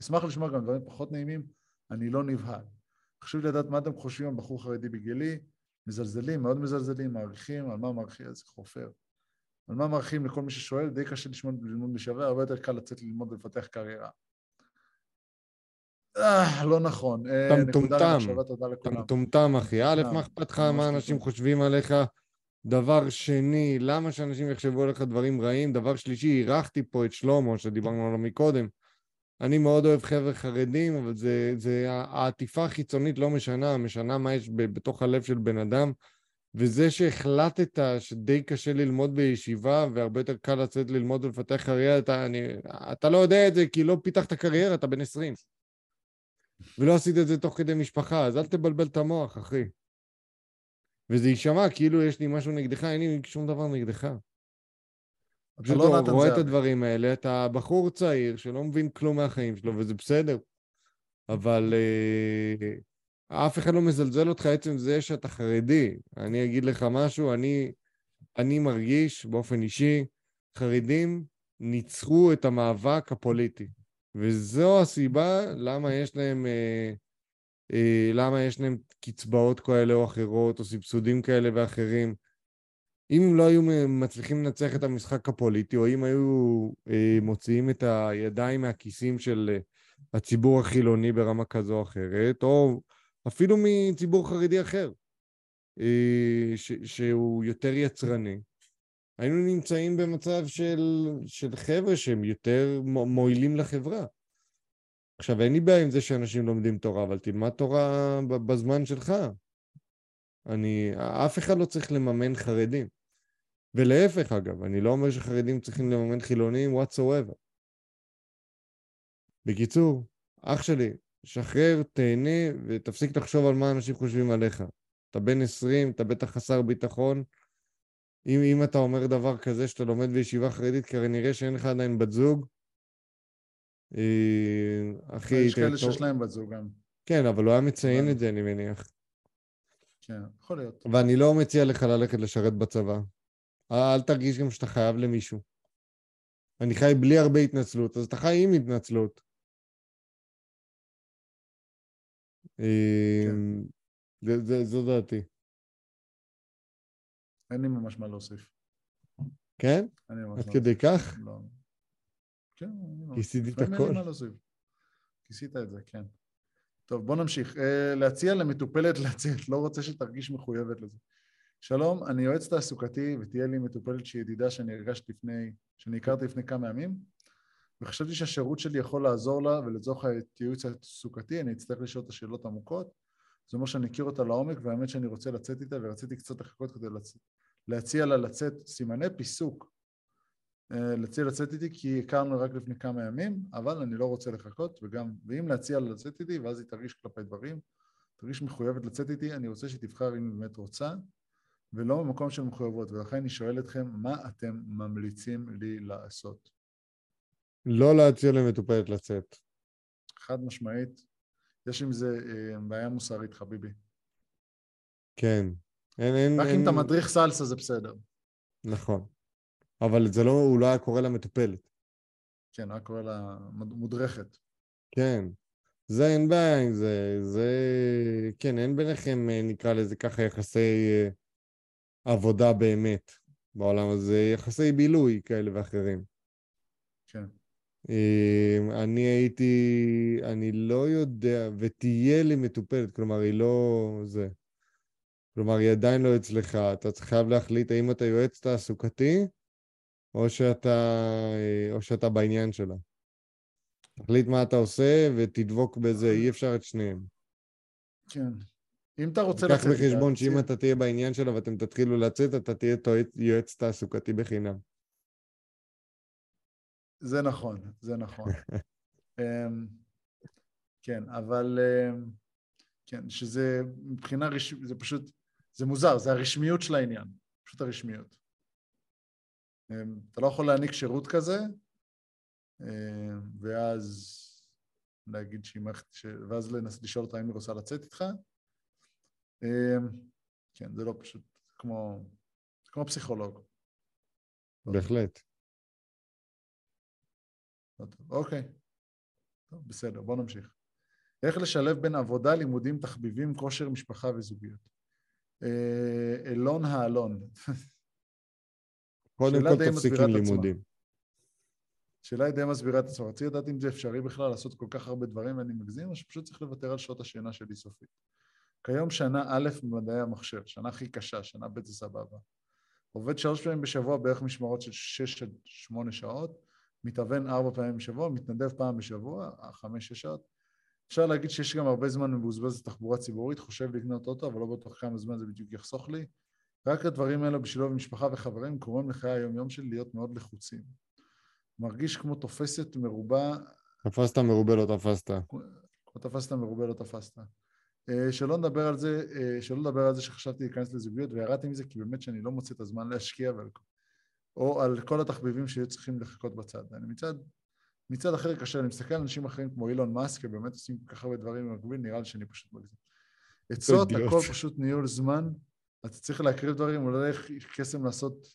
אשמח לשמוע גם דברים פחות נעימים, אני לא נבהל. חשוב לי לדעת מה אתם חושבים על בחור חרדי בגילי, מזלזלים, מאוד מזלזלים, מעריכים, על מה מעריכים, איזה חופר. על מה מעריכים לכל מי ששואל, די קשה לשמוע ללמוד בשווה, הרבה יותר קל לצאת ללמוד ולפתח קריירה. אה, לא נכון. אה, אתה מטומטם. אתה. מטומטם, אחי. א', מטומטם. מה אכפת לך מה אנשים. חושבים עליך? דבר שני, למה שאנשים יחשבו עליך דברים רעים? דבר שלישי, אירחתי פה את שלמה, שדיברנו עליו מקודם. אני מאוד אוהב חבר'ה חרדים, אבל זה, זה העטיפה החיצונית לא משנה, משנה מה יש בתוך הלב של בן אדם. וזה שהחלטת שדי קשה ללמוד בישיבה והרבה יותר קל לצאת ללמוד ולפתח קריירה, אתה, אני, אתה לא יודע את זה כי לא פיתחת קריירה, אתה בן 20. ולא עשית את זה תוך כדי משפחה, אז אל תבלבל את המוח, אחי. וזה יישמע כאילו יש לי משהו נגדך, אין לי שום דבר נגדך. אתה פשוט לא רואה את. הדברים האלה, אתה בחור צעיר שלא מבין כלום מהחיים שלו, וזה בסדר. אבל אה, אף אחד לא מזלזל אותך עצם זה שאתה חרדי. אני אגיד לך משהו, אני, אני מרגיש באופן אישי, חרדים ניצחו את המאבק הפוליטי. וזו הסיבה למה יש להם, אה, אה, למה יש להם קצבאות כאלה או אחרות, או סבסודים כאלה ואחרים. אם לא היו מצליחים לנצח את המשחק הפוליטי, או אם היו אה, מוציאים את הידיים מהכיסים של אה, הציבור החילוני ברמה כזו או אחרת, או אפילו מציבור חרדי אחר, אה, ש, שהוא יותר יצרני, היינו נמצאים במצב של, של חבר'ה שהם יותר מו- מועילים לחברה. עכשיו, אין לי בעיה עם זה שאנשים לומדים תורה, אבל תלמד תורה בזמן שלך. אני, אף אחד לא צריך לממן חרדים. ולהפך, אגב, אני לא אומר שחרדים צריכים לממן חילונים whatsoever. בקיצור, אח שלי, שחרר, תהנה ותפסיק לחשוב על מה אנשים חושבים עליך. אתה בן 20, אתה בטח חסר ביטחון. אם, אם אתה אומר דבר כזה שאתה לומד בישיבה חרדית, כי הרי נראה שאין לך עדיין בת זוג. אה, אחי, יש כאלה שיש להם בת זוג גם. כן, אבל הוא היה מציין. את זה, אני מניח. כן, יכול להיות. ואני לא מציע לך ללכת לשרת בצבא. אל תרגיש גם שאתה חייב למישהו. אני חי בלי הרבה התנצלות, אז אתה חי עם התנצלות. אמ, זה- זה- זו דעתי. אין לי ממש מה להוסיף. כן? עד לא כדי כך? לא. כן. כיסיתי את לפעמים אין לי הכל. מה להוסיף. כיסית את זה, כן. טוב, בוא נמשיך. אה, להציע למטופלת לצאת, לא רוצה שתרגיש מחויבת לזה. שלום, אני יועץ תעסוקתי ותהיה לי מטופלת שהיא ידידה שאני הרגשתי לפני, שאני הכרתי לפני כמה ימים, וחשבתי שהשירות שלי יכול לעזור לה, ולצורך הייעוץ התעסוקתי אני אצטרך לשאול את השאלות העמוקות. זה אומר שאני אכיר אותה לעומק, והאמת שאני רוצה לצאת איתה, ורציתי קצת לחכות כדי לצ... להציע לה לצאת, סימני פיסוק, אה, להציע לצאת איתי כי הכרנו רק לפני כמה ימים, אבל אני לא רוצה לחכות, וגם, ואם להציע לה לצאת איתי, ואז היא תרגיש כלפי דברים, תרגיש מחויבת לצאת איתי, אני רוצה שתבחר אם היא באמת רוצה, ולא ממקום של מחויבות, ולכן אני שואל אתכם, מה אתם ממליצים לי לעשות? לא להציע למטופלת לצאת. חד משמעית, יש עם זה אה, בעיה מוסרית, חביבי. כן. אין, אין, רק אין... אם אתה מדריך סלסה זה בסדר. נכון. אבל זה לא, הוא לא היה קורא למטופלת. כן, רק קורא לה מודרכת. כן. זה אין בעיה עם זה. זה... כן, אין ביניכם, אה, נקרא לזה ככה, יחסי אה, עבודה באמת בעולם הזה. יחסי בילוי כאלה ואחרים. כן. אה, אני הייתי, אני לא יודע, ותהיה לי מטופלת, כלומר, היא לא זה. כלומר, היא עדיין לא אצלך, אתה חייב להחליט האם אתה יועץ תעסוקתי, או שאתה, אה, או שאתה בעניין שלה. תחליט מה אתה עושה ותדבוק בזה, אי אפשר את שניהם. כן. אם אתה רוצה קח. בחשבון שאם אתה תהיה בעניין שלה ואתם תתחילו לצאת, אתה תהיה יועץ תעסוקתי בחינם. זה נכון, זה נכון. אמ, כן, אבל... אמ, כן, שזה מבחינה רשמית, זה פשוט... זה מוזר, זה הרשמיות של העניין. פשוט הרשמיות. אמ, אתה לא יכול להעניק שירות כזה, ואז להגיד שהיא מערכת... ש- ואז לנסות לשאול אותה אם היא רוצה לצאת איתך. אמ, כן, זה לא פשוט כמו... כמו פסיכולוג. בהחלט. טוב. אוקיי. טוב, בסדר, בוא נמשיך. איך לשלב בין עבודה, לימודים, תחביבים, כושר, משפחה וזוגיות. אה, אלון האלון. קודם כל תפסיק עם. לימודים. שאלה היא די מסבירה את עצמה. רציתי לדעת אם זה אפשרי בכלל לעשות כל כך הרבה דברים ואני מגזים, או שפשוט צריך לוותר על שעות השינה שלי סופית. כיום שנה א' במדעי המחשב, שנה הכי קשה, שנה ב' זה סבבה. עובד שלוש פעמים בשבוע בערך משמרות של שש עד שמונה שעות, מתאבן ארבע פעמים בשבוע, מתנדב פעם בשבוע, חמש-שש שעות. אפשר להגיד שיש גם הרבה זמן מבוזבז לתחבורה ציבורית, חושב לקנות אוטו, אבל לא בטוח כמה זמן זה בדיוק יחסוך לי. רק הדברים האלו בשילוב משפחה וחברים קוראים לחיי היום-יום שלי להיות מאוד לחוצים. מרגיש כמו תופסת מרובה תפסת מרובה לא תפסת. כמו תפסת מרובה לא תפסת. אה, שלא נדבר על זה, אה, שלא לדבר על זה שחשבתי להיכנס לזוגיות וירדתי מזה כי באמת שאני לא מוצא את הזמן להשקיע ועל, או על כל התחביבים שהיו צריכים לחכות בצד. אני מצד, מצד אחר, כאשר אני מסתכל על אנשים אחרים כמו אילון מאסק, שבאמת עושים כל כך הרבה דברים במקביל, נראה לי שאני פשוט מגזים. עצות. הכל פשוט ניהול זמן, אתה צריך להקריב דברים, אולי איך קסם לעשות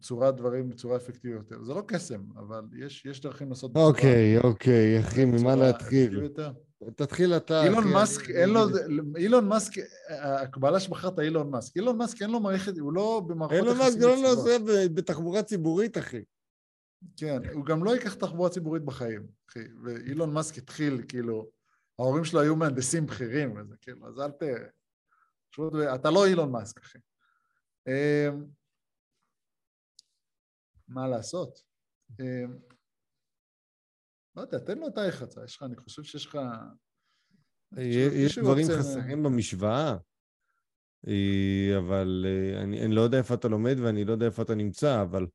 צורת דברים בצורה אפקטיבית יותר. זה לא קסם, אבל יש, יש דרכים לעשות. אוקיי, אוקיי, אחי, ממה להתחיל? תתחיל אתה, אילון אחי, מאסק, אני- אין לו, אילון מאסק, הקבלה שבחרת אילון מאסק, אילון מאסק אין לו מערכת, הוא לא במערכות יחסים זה לא. נוסע ב- בתחבורה ציבורית, אחי. כן, הוא גם לא ייקח תחבורה ציבורית בחיים, אחי, ואילון מאסק התחיל, כאילו, ההורים שלו היו מהנדסים בכירים וזה, כאילו, אז אל ת... פשוט, אתה לא אילון מאסק, אחי. אמ, מה לעשות? לא יודע, תן לו את ההחלטה, יש לך, אני חושב שיש לך... יש דברים חסרים במשוואה, אה, אבל אה, אני אני לא יודע איפה אתה לומד ואני לא יודע איפה אתה נמצא, אבל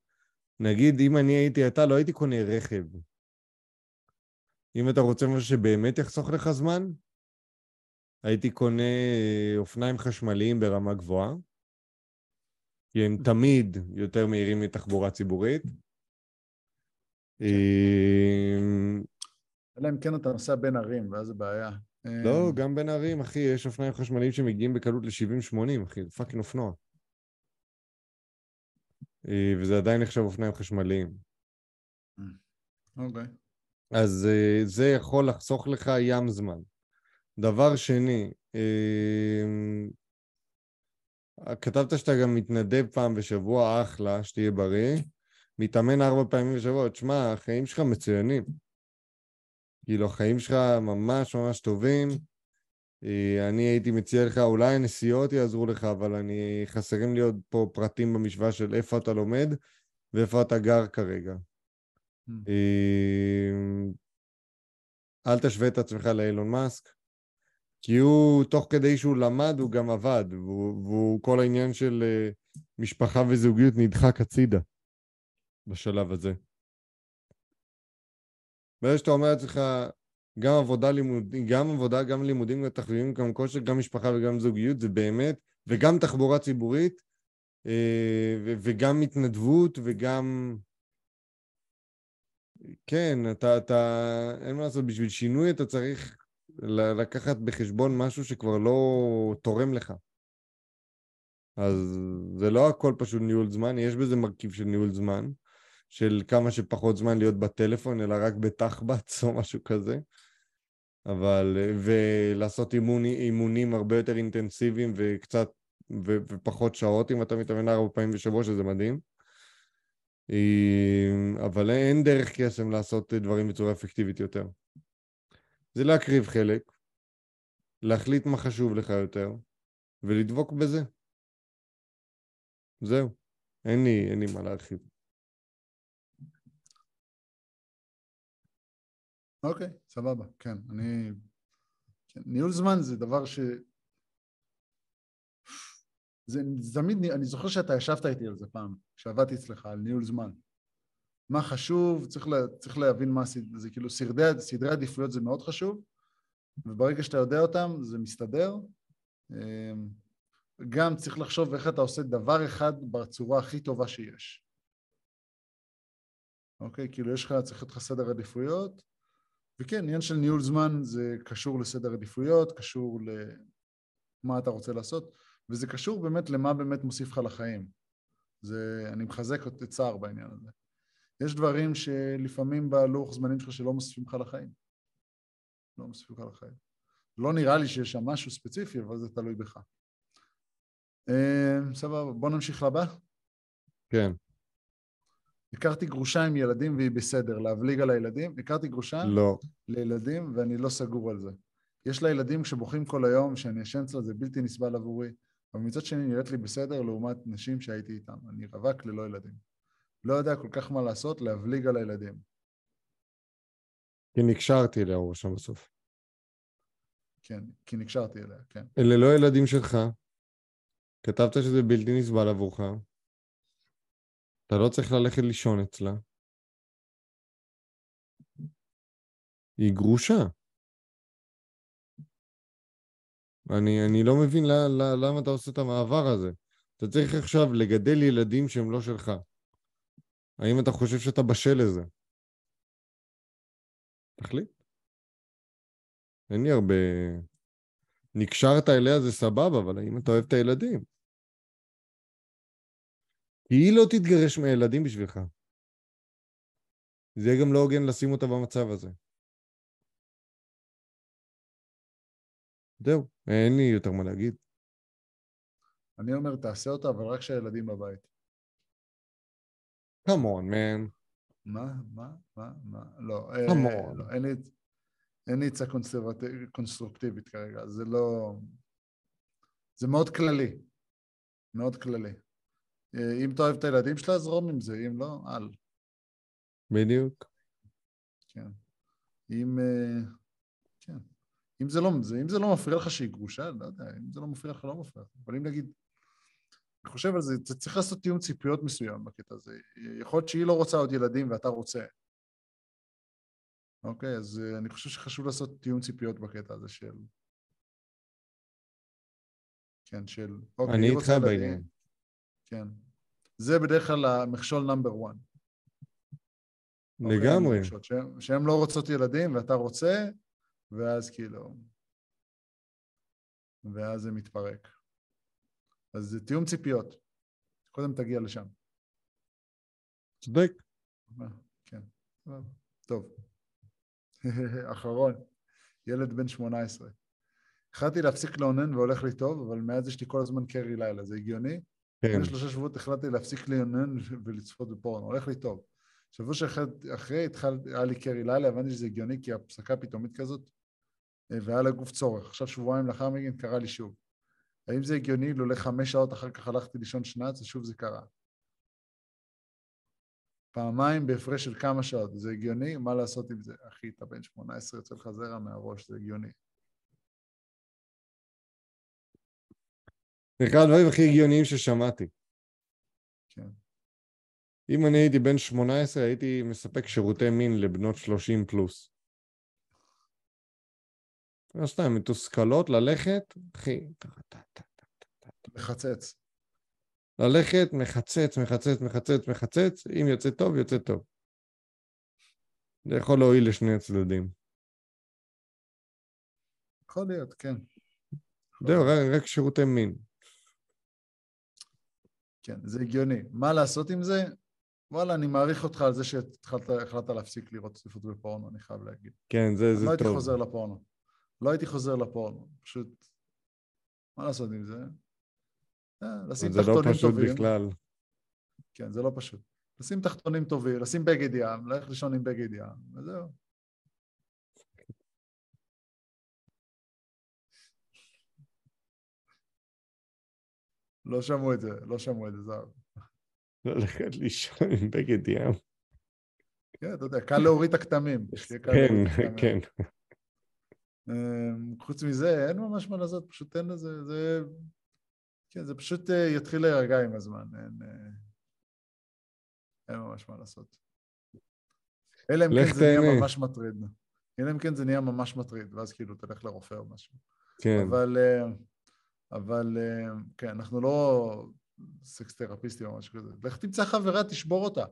נגיד, אם אני הייתי אתה, לא הייתי קונה רכב. אם אתה רוצה משהו שבאמת יחסוך לך זמן, הייתי קונה אה, אופניים חשמליים ברמה גבוהה, כי הם תמיד יותר מהירים מתחבורה ציבורית. אה, אלא אם כן אתה נוסע בין ערים, ואז זה בעיה. לא, אמ, גם בין ערים, אחי, יש אופניים חשמליים שמגיעים בקלות ל-70-80, אחי, זה פאקינג אופנוע. אה, וזה עדיין נחשב אופניים חשמליים. אוקיי. אז אה, זה יכול לחסוך לך ים זמן. דבר שני, כתבת שאתה גם מתנדב פעם בשבוע, אחלה, שתהיה בריא. מתאמן ארבע פעמים בשבוע, תשמע, החיים שלך מצוינים. כאילו, החיים שלך ממש ממש טובים. אה, אני הייתי מציע לך, אולי הנסיעות יעזרו לך, אבל אני, חסרים לי עוד פה פרטים במשוואה של איפה אתה לומד ואיפה אתה גר כרגע. Mm. אל תשווה את עצמך לאילון מאסק, כי הוא, תוך כדי שהוא למד, הוא גם עבד, והוא, והוא כל העניין של אה, משפחה וזוגיות נדחק הצידה בשלב הזה. ברגע שאתה אומר לעצמך, גם עבודה, לימוד, גם עבודה, גם לימודים, גם תחביבים, גם כושר, גם משפחה וגם זוגיות, זה באמת, וגם תחבורה ציבורית, אה, וגם התנדבות, וגם... כן, אתה, אתה, אין מה לעשות, בשביל שינוי אתה צריך לקחת בחשבון משהו שכבר לא תורם לך. אז זה לא הכל פשוט ניהול זמן, יש בזה מרכיב של ניהול זמן, של כמה שפחות זמן להיות בטלפון, אלא רק בתחבץ או משהו כזה. אבל, ולעשות אימון, אימונים הרבה יותר אינטנסיביים וקצת, ו, ופחות שעות אם אתה מתאמן ארבע פעמים בשבוע, שזה מדהים. אבל אין דרך קסם לעשות דברים בצורה אפקטיבית יותר. זה להקריב חלק, להחליט מה חשוב לך יותר, ולדבוק בזה. זהו. אין לי, אין לי מה להרחיב. אוקיי, סבבה, כן. אני... כן, ניהול זמן זה דבר ש... זה תמיד, אני זוכר שאתה ישבת איתי על זה פעם, כשעבדתי אצלך, על ניהול זמן. מה חשוב, צריך, לה, צריך להבין מה זה כאילו סדרי, סדרי עדיפויות זה מאוד חשוב, וברגע שאתה יודע אותם זה מסתדר. אמ, גם צריך לחשוב איך אתה עושה דבר אחד בצורה הכי טובה שיש. אוקיי? כאילו יש לך, צריך להיות לך סדר עדיפויות, וכן, עניין של ניהול זמן זה קשור לסדר עדיפויות, קשור למה אתה רוצה לעשות, וזה קשור באמת למה באמת מוסיף לך לחיים. זה, אני מחזק את צער בעניין הזה. יש דברים שלפעמים בלוח זמנים שלך שלא מוסיפים לך לחיים. לא מוסיפים לך לחיים. לא נראה לי שיש שם משהו ספציפי, אבל זה תלוי בך. Uh, סבבה, בוא נמשיך לבא. כן. הכרתי גרושה עם ילדים והיא בסדר, להבליג על הילדים. הכרתי גרושה לא. לילדים ואני לא סגור על זה. יש לה ילדים שבוכים כל היום, שאני ישן אצלה זה בלתי נסבל עבורי, אבל מצד שני נראית לי בסדר לעומת נשים שהייתי איתן. אני רווק ללא ילדים. לא יודע כל כך מה לעשות, להבליג על הילדים. כי נקשרתי אליה, הוא רשם בסוף. כן, כי נקשרתי אליה, כן. אלה לא ילדים שלך. כתבת שזה בלתי נסבל עבורך. אתה לא צריך ללכת לישון אצלה. היא גרושה. אני, אני לא מבין למה אתה עושה את המעבר הזה. אתה צריך עכשיו לגדל ילדים שהם לא שלך. האם אתה חושב שאתה בשל לזה? תחליט. אין לי הרבה... נקשרת אליה זה סבבה, אבל האם אתה אוהב את הילדים? כי היא לא תתגרש מהילדים בשבילך. זה יהיה גם לא הוגן לשים אותה במצב הזה. זהו, אין לי יותר מה להגיד. אני אומר, תעשה אותה, אבל רק כשהילדים בבית. Come on, man. מה? מה? מה? מה? לא. Come אה, on. לא, אין לי, אין לי עצה קונסטרוקטיבית כרגע, זה לא... זה מאוד כללי. מאוד כללי. אה, אם אתה אוהב את הילדים שלה, זרום עם זה, אם לא, אל. בדיוק. כן. אם... אה, כן. אם זה, לא, זה, אם זה לא מפריע לך שהיא גרושה, לא יודע, אם זה לא מפריע לך, לא מפריע לך. אבל אם נגיד, אני חושב על זה, אתה צריך לעשות תיאום ציפיות מסוים בקטע הזה. יכול להיות שהיא לא רוצה עוד ילדים ואתה רוצה. אוקיי, אז אה, אני חושב שחשוב לעשות תיאום ציפיות בקטע הזה של... כן, של... אוקיי, אני איתך בעניין. כן. זה בדרך כלל המכשול נאמבר 1. לגמרי. שהן לא רוצות ילדים ואתה רוצה, ואז כאילו... ואז זה מתפרק. אז זה תיאום ציפיות. קודם תגיע לשם. צודק. כן, טוב. אחרון, ילד בן 18. החלטתי להפסיק לאונן והולך לי טוב, אבל מאז יש לי כל הזמן קרי לילה, זה הגיוני? כן. שלושה שבועות החלטתי להפסיק להתלונן ולצפות בפורנו, הולך לי טוב. שבוע שאחרי התחלתי, היה לי קרי לילה, הבנתי שזה הגיוני כי הפסקה פתאומית כזאת, אה, והיה לגוף צורך. עכשיו שבועיים לאחר מכן קרה לי שוב. האם זה הגיוני? לולא חמש שעות אחר כך הלכתי לישון שנץ ושוב זה קרה. פעמיים בהפרש של כמה שעות, זה הגיוני? מה לעשות עם זה? אחי, אתה בן 18, יוצא לך זרע מהראש, זה הגיוני. זה אחד הדברים הכי הגיוניים ששמעתי. כן. אם אני הייתי בן 18, הייתי מספק שירותי מין לבנות 30 פלוס. לא סתם, מתוסכלות ללכת, אחי. מחצץ. ללכת, מחצץ, מחצץ, מחצץ, מחצץ, אם יוצא טוב, יוצא טוב. זה יכול להועיל לשני הצדדים. יכול להיות, כן. זהו, רק, רק שירותי מין. כן, זה הגיוני. מה לעשות עם זה? וואלה, אני מעריך אותך על זה שהחלטת להפסיק לראות צפיפות בפורנו, אני חייב להגיד. כן, זה, זה לא טוב. הייתי חוזר לפורנו. לא הייתי חוזר לפורנו, פשוט... מה לעשות עם זה? אה, לשים זה לא תחתונים פשוט טובים. בכלל. כן, זה לא פשוט. לשים תחתונים טובים, לשים בגד ים, ללכת לישון עם בגד ים, וזהו. לא שמעו את זה, לא שמעו את זה, זהו. ללכת לישון עם בגד ים. כן, אתה יודע, קל להוריד את הכתמים. כן. כן. אמ, חוץ מזה, אין ממש מה לעשות, פשוט אין לזה, זה... כן, זה פשוט אה, יתחיל להירגע עם הזמן, אין, אה, אין ממש מה לעשות. אלא אם כן זה נהיה. ממש מטריד. אלא אם כן זה נהיה ממש מטריד, ואז כאילו תלך לרופא או משהו. כן. אבל, אה, אבל אה, כן, אנחנו לא סקס תרפיסטים או משהו כזה. לך תמצא חברה, תשבור אותה.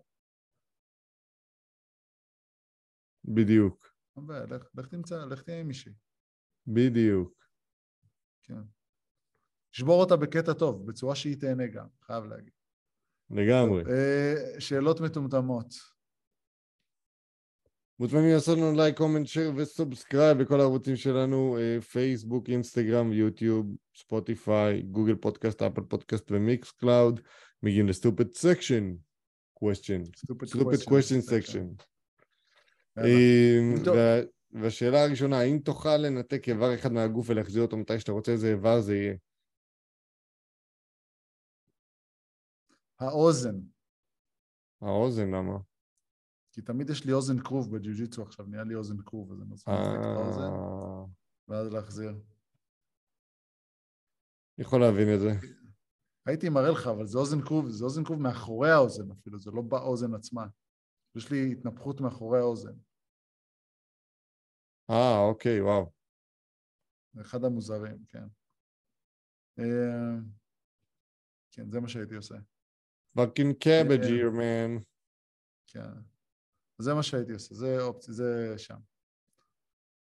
בדיוק. לך, לך תמצא, לך תהיה עם מישהי. בדיוק. כן. תשבור אותה בקטע טוב, בצורה שהיא תהנה גם, חייב להגיד. לגמרי. אה, שאלות מטומטמות. מוזמנים לעשות לנו like, comment, share ו subscribe בכל הערוצים שלנו, אה, פייסבוק, אינסטגרם, יוטיוב, ספוטיפיי, גוגל פודקאסט, אפל פודקאסט ומיקס קלאוד. מגיעים לסטופד סקשן. section. יאללה. אה, טוב. וה- והשאלה הראשונה, האם תוכל לנתק איבר אחד מהגוף ולהחזיר אותו מתי שאתה רוצה, איזה איבר זה יהיה? האוזן, האוזן, למה? כי תמיד יש לי אוזן כרוב בג'יו ג'יטסו עכשיו, נהיה לי אוזן כרוב, אז אני רוצה לנתק את האוזן, אה, ואז להחזיר. יכול להבין את זה. הייתי מראה לך, אבל זה אוזן כרוב, זה אוזן כרוב מאחורי האוזן אפילו, זה לא באוזן עצמה. יש לי התנפחות מאחורי האוזן. אה, אוקיי, וואו. זה אחד המוזרים, כן. אה, כן, זה מה שהייתי עושה. אה, here, man. כן. זה מה שהייתי עושה, זה אופציה, זה שם.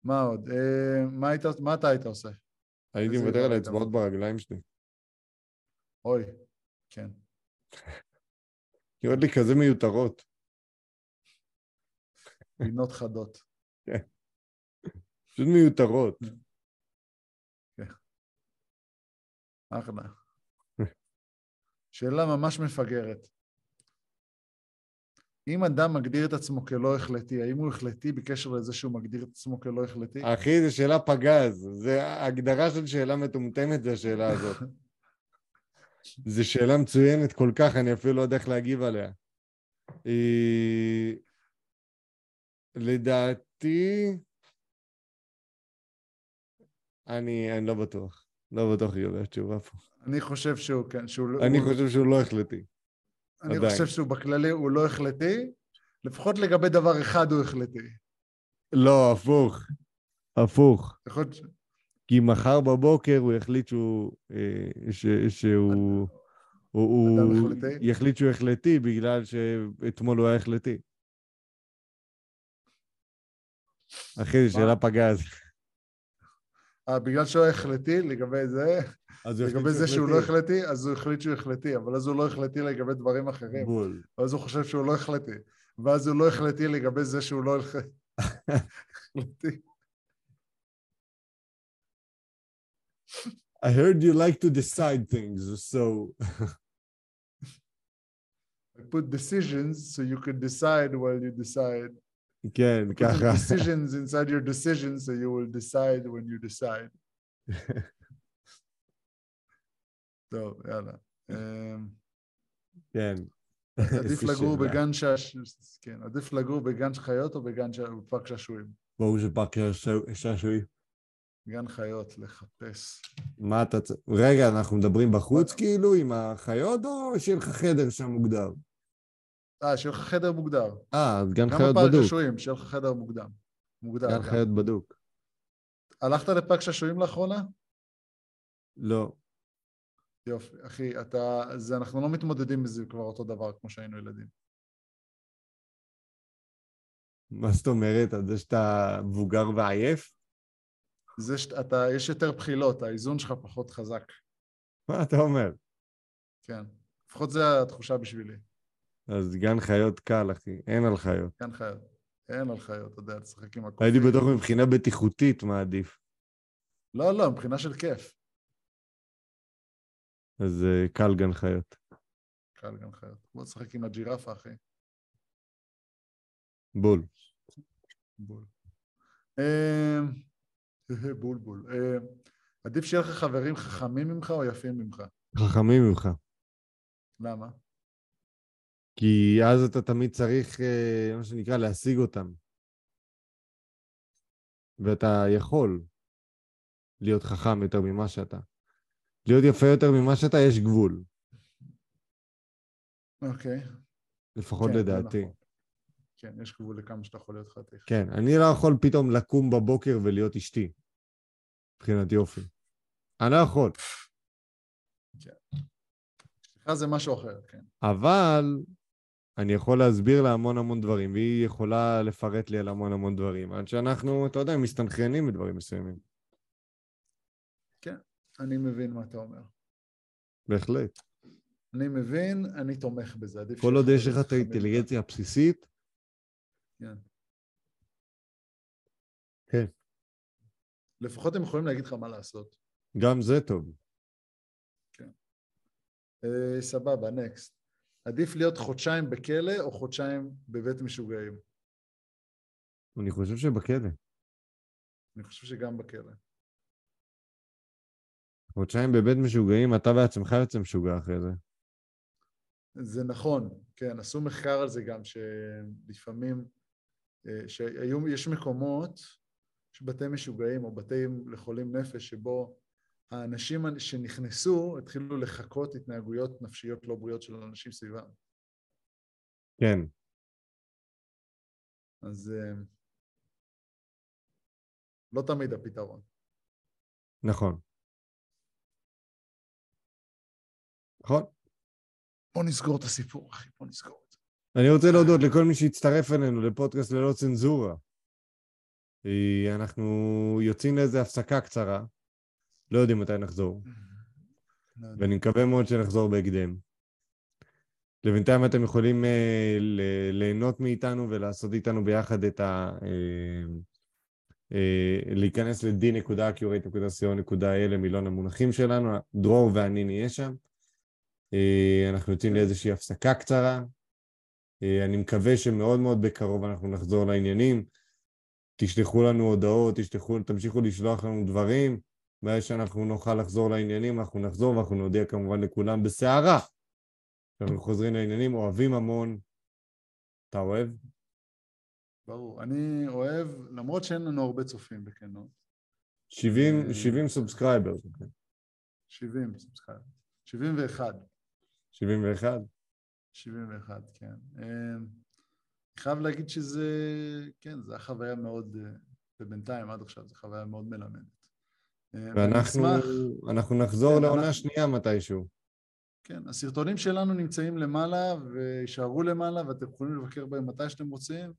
מה עוד? אה, מה, היית, מה אתה היית עושה? הייתי מוותר על האצבעות? ברגליים שלי. אוי, כן. נראות לי כזה מיותרות. פינות חדות. פשוט מיותרות. אחלה. שאלה ממש מפגרת. אם אדם מגדיר את עצמו כלא החלטי, האם הוא החלטי בקשר לזה שהוא מגדיר את עצמו כלא החלטי? אחי, זו שאלה פגז. זה ההגדרה של שאלה מטומטמת, זה השאלה הזאת. זו שאלה מצוינת כל כך, אני אפילו לא יודע איך להגיב עליה. אה, לדעתי, אני, אני לא בטוח. לא בטוח לגבי התשובה פה. אני חושב שהוא, כן, שהוא... לא- אני הוא- חושב שהוא לא החלטי. אני עדיין. חושב שהוא בכללי, הוא לא החלטי, לפחות לגבי דבר אחד הוא החלטי. לא, הפוך. הפוך. יכול כי מחר בבוקר הוא יחליט שהוא... אה, ש, שהוא... הוא, הוא? יחליט שהוא החלטי בגלל שאתמול הוא היה החלטי. אחי, זו שאלה פגז. אה, בגלל שהוא היה החלטי לגבי זה, לגבי זה שהוא לא החלטי, אז הוא החליט שהוא החלטי, אבל אז הוא לא החלטי לגבי דברים אחרים. בול. ואז הוא חושב שהוא לא החלטי. ואז הוא לא החלטי לגבי זה שהוא לא החלטי. I heard you like to decide things, so... I put decisions so you could decide while you decide. כן, Put ככה. decisions inside your decisions so you will decide when you decide. טוב, יאללה. אמ, כן. עדיף לגור. בגן שעש... כן, עדיף לגור בגן חיות או בגן ש... בפארק שעשועים? ברור שפארק שעשוע- שעשועים. גן חיות, לחפש. מה אתה... רגע, אנחנו מדברים בחוץ כאילו עם החיות, או שיהיה לך חדר שם מוגדר? אה, שיהיה לך חדר מוגדר. אה, אז גן גם חיות בפארק בדוק. שעשועים, שיהיה לך חדר מוקדם. מוגדר. גן גם. חיות בדוק. הלכת לפארק שעשועים לאחרונה? לא. יופי, אחי, אתה... זה, אנחנו לא מתמודדים בזה כבר אותו דבר כמו שהיינו ילדים. מה זאת אומרת? על זה שאתה מבוגר ועייף? זה שאתה... יש יותר בחילות, האיזון שלך פחות חזק. מה אתה אומר? כן. לפחות זו התחושה בשבילי. אז גן חיות קל, אחי. אין על חיות. גן חיות. אין על חיות, אתה יודע, תשחק עם הקופים. הייתי בטוח מבחינה בטיחותית מה עדיף. לא, לא, מבחינה של כיף. אז אה, קל גן חיות. קל גן חיות. בוא תשחק עם הג'ירפה, אחי. בול. בול. אמ, בול בול. אמ, עדיף שיהיה לך חברים חכמים ממך או יפים ממך? חכמים ממך. למה? כי אז אתה תמיד צריך, אה, מה שנקרא, להשיג אותם. ואתה יכול להיות חכם יותר ממה שאתה. להיות יפה יותר ממה שאתה, יש גבול. אוקיי. לפחות כן, לדעתי. נכון. כן, יש גבול לכמה שאתה יכול להיות חתיך. כן, אני לא יכול פתאום לקום בבוקר ולהיות אשתי. מבחינת יופי. אני לא יכול. אצלך זה משהו אחר, כן. אבל אני יכול להסביר לה המון המון דברים, והיא יכולה לפרט לי על המון המון דברים, עד שאנחנו, אתה יודע, מסתנכרנים בדברים מסוימים. אני מבין מה אתה אומר. בהחלט. אני מבין, אני תומך בזה. כל עוד יש לך את האינטליגנציה הבסיסית, כן. כן. לפחות הם יכולים להגיד לך מה לעשות. גם זה טוב. אה, סבבה, נקסט. עדיף להיות חודשיים בכלא או חודשיים בבית משוגעים? אני חושב שבכלא. אני חושב שגם בכלא. חודשיים בבית משוגעים, אתה בעצמך יוצא משוגע אחרי זה. זה נכון, כן, עשו מחקר על זה גם, שלפעמים, אה, שהיום יש מקומות, יש בתי משוגעים או בתים לחולים נפש, שבו האנשים שנכנסו התחילו לחקות התנהגויות נפשיות לא בריאות של אנשים סביבם. כן. אז אה, לא תמיד הפתרון. נכון. נכון. בוא נסגור את הסיפור, אחי, בוא נסגור את זה. אני רוצה להודות לכל מי שהצטרף אלינו לפודקאסט ללא צנזורה. אה, אנחנו יוצאים לאיזו הפסקה קצרה, לא יודעים מתי נחזור, לא. ואני מקווה מאוד שנחזור בהקדם. לבינתיים אתם יכולים אה, ל- ליהנות מאיתנו ולעשות איתנו ביחד את ה... אה, אה, להיכנס ל-d.accurate.co.il למילון המונחים שלנו, דרור ואני נהיה שם. אה, אנחנו יוצאים לאיזושהי הפסקה קצרה. אה, אני מקווה שמאוד מאוד בקרוב אנחנו נחזור לעניינים. תשלחו לנו הודעות, תשלחו, תמשיכו לשלוח לנו דברים. ברגע שאנחנו נוכל לחזור לעניינים, אנחנו נחזור ואנחנו נודיע כמובן לכולם בסערה. אנחנו חוזרים לעניינים, אוהבים המון. אתה אוהב? ברור. אני אוהב, למרות שאין לנו הרבה צופים בכנות, 70, אה, 70 subscriber. 70, סליחה, 71. 71? 71, כן. אה, אני חייב להגיד שזה, כן, זו הייתה חוויה מאוד, אה, ובינתיים עד עכשיו זו חוויה מאוד מלמדת. ואני ואנחנו נחזור כן, לעונה שנייה מתישהו. כן, הסרטונים שלנו נמצאים למעלה ויישארו למעלה ואתם יכולים לבקר בהם מתי שאתם רוצים.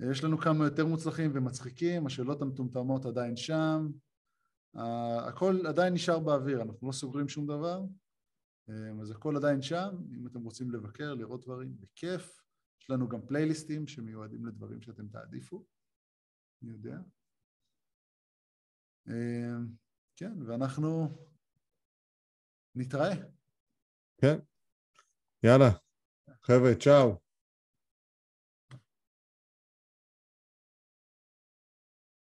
יש לנו כמה יותר מוצלחים ומצחיקים, השאלות המטומטמות עדיין שם. הכל עדיין נשאר באוויר, אנחנו לא סוגרים שום דבר, אז הכל עדיין שם. אם אתם רוצים לבקר, לראות דברים, בכיף. יש לנו גם פלייליסטים שמיועדים לדברים שאתם תעדיפו, אני יודע. אה, כן, ואנחנו נתראה. כן. יאללה. חבר'ה, צ'או.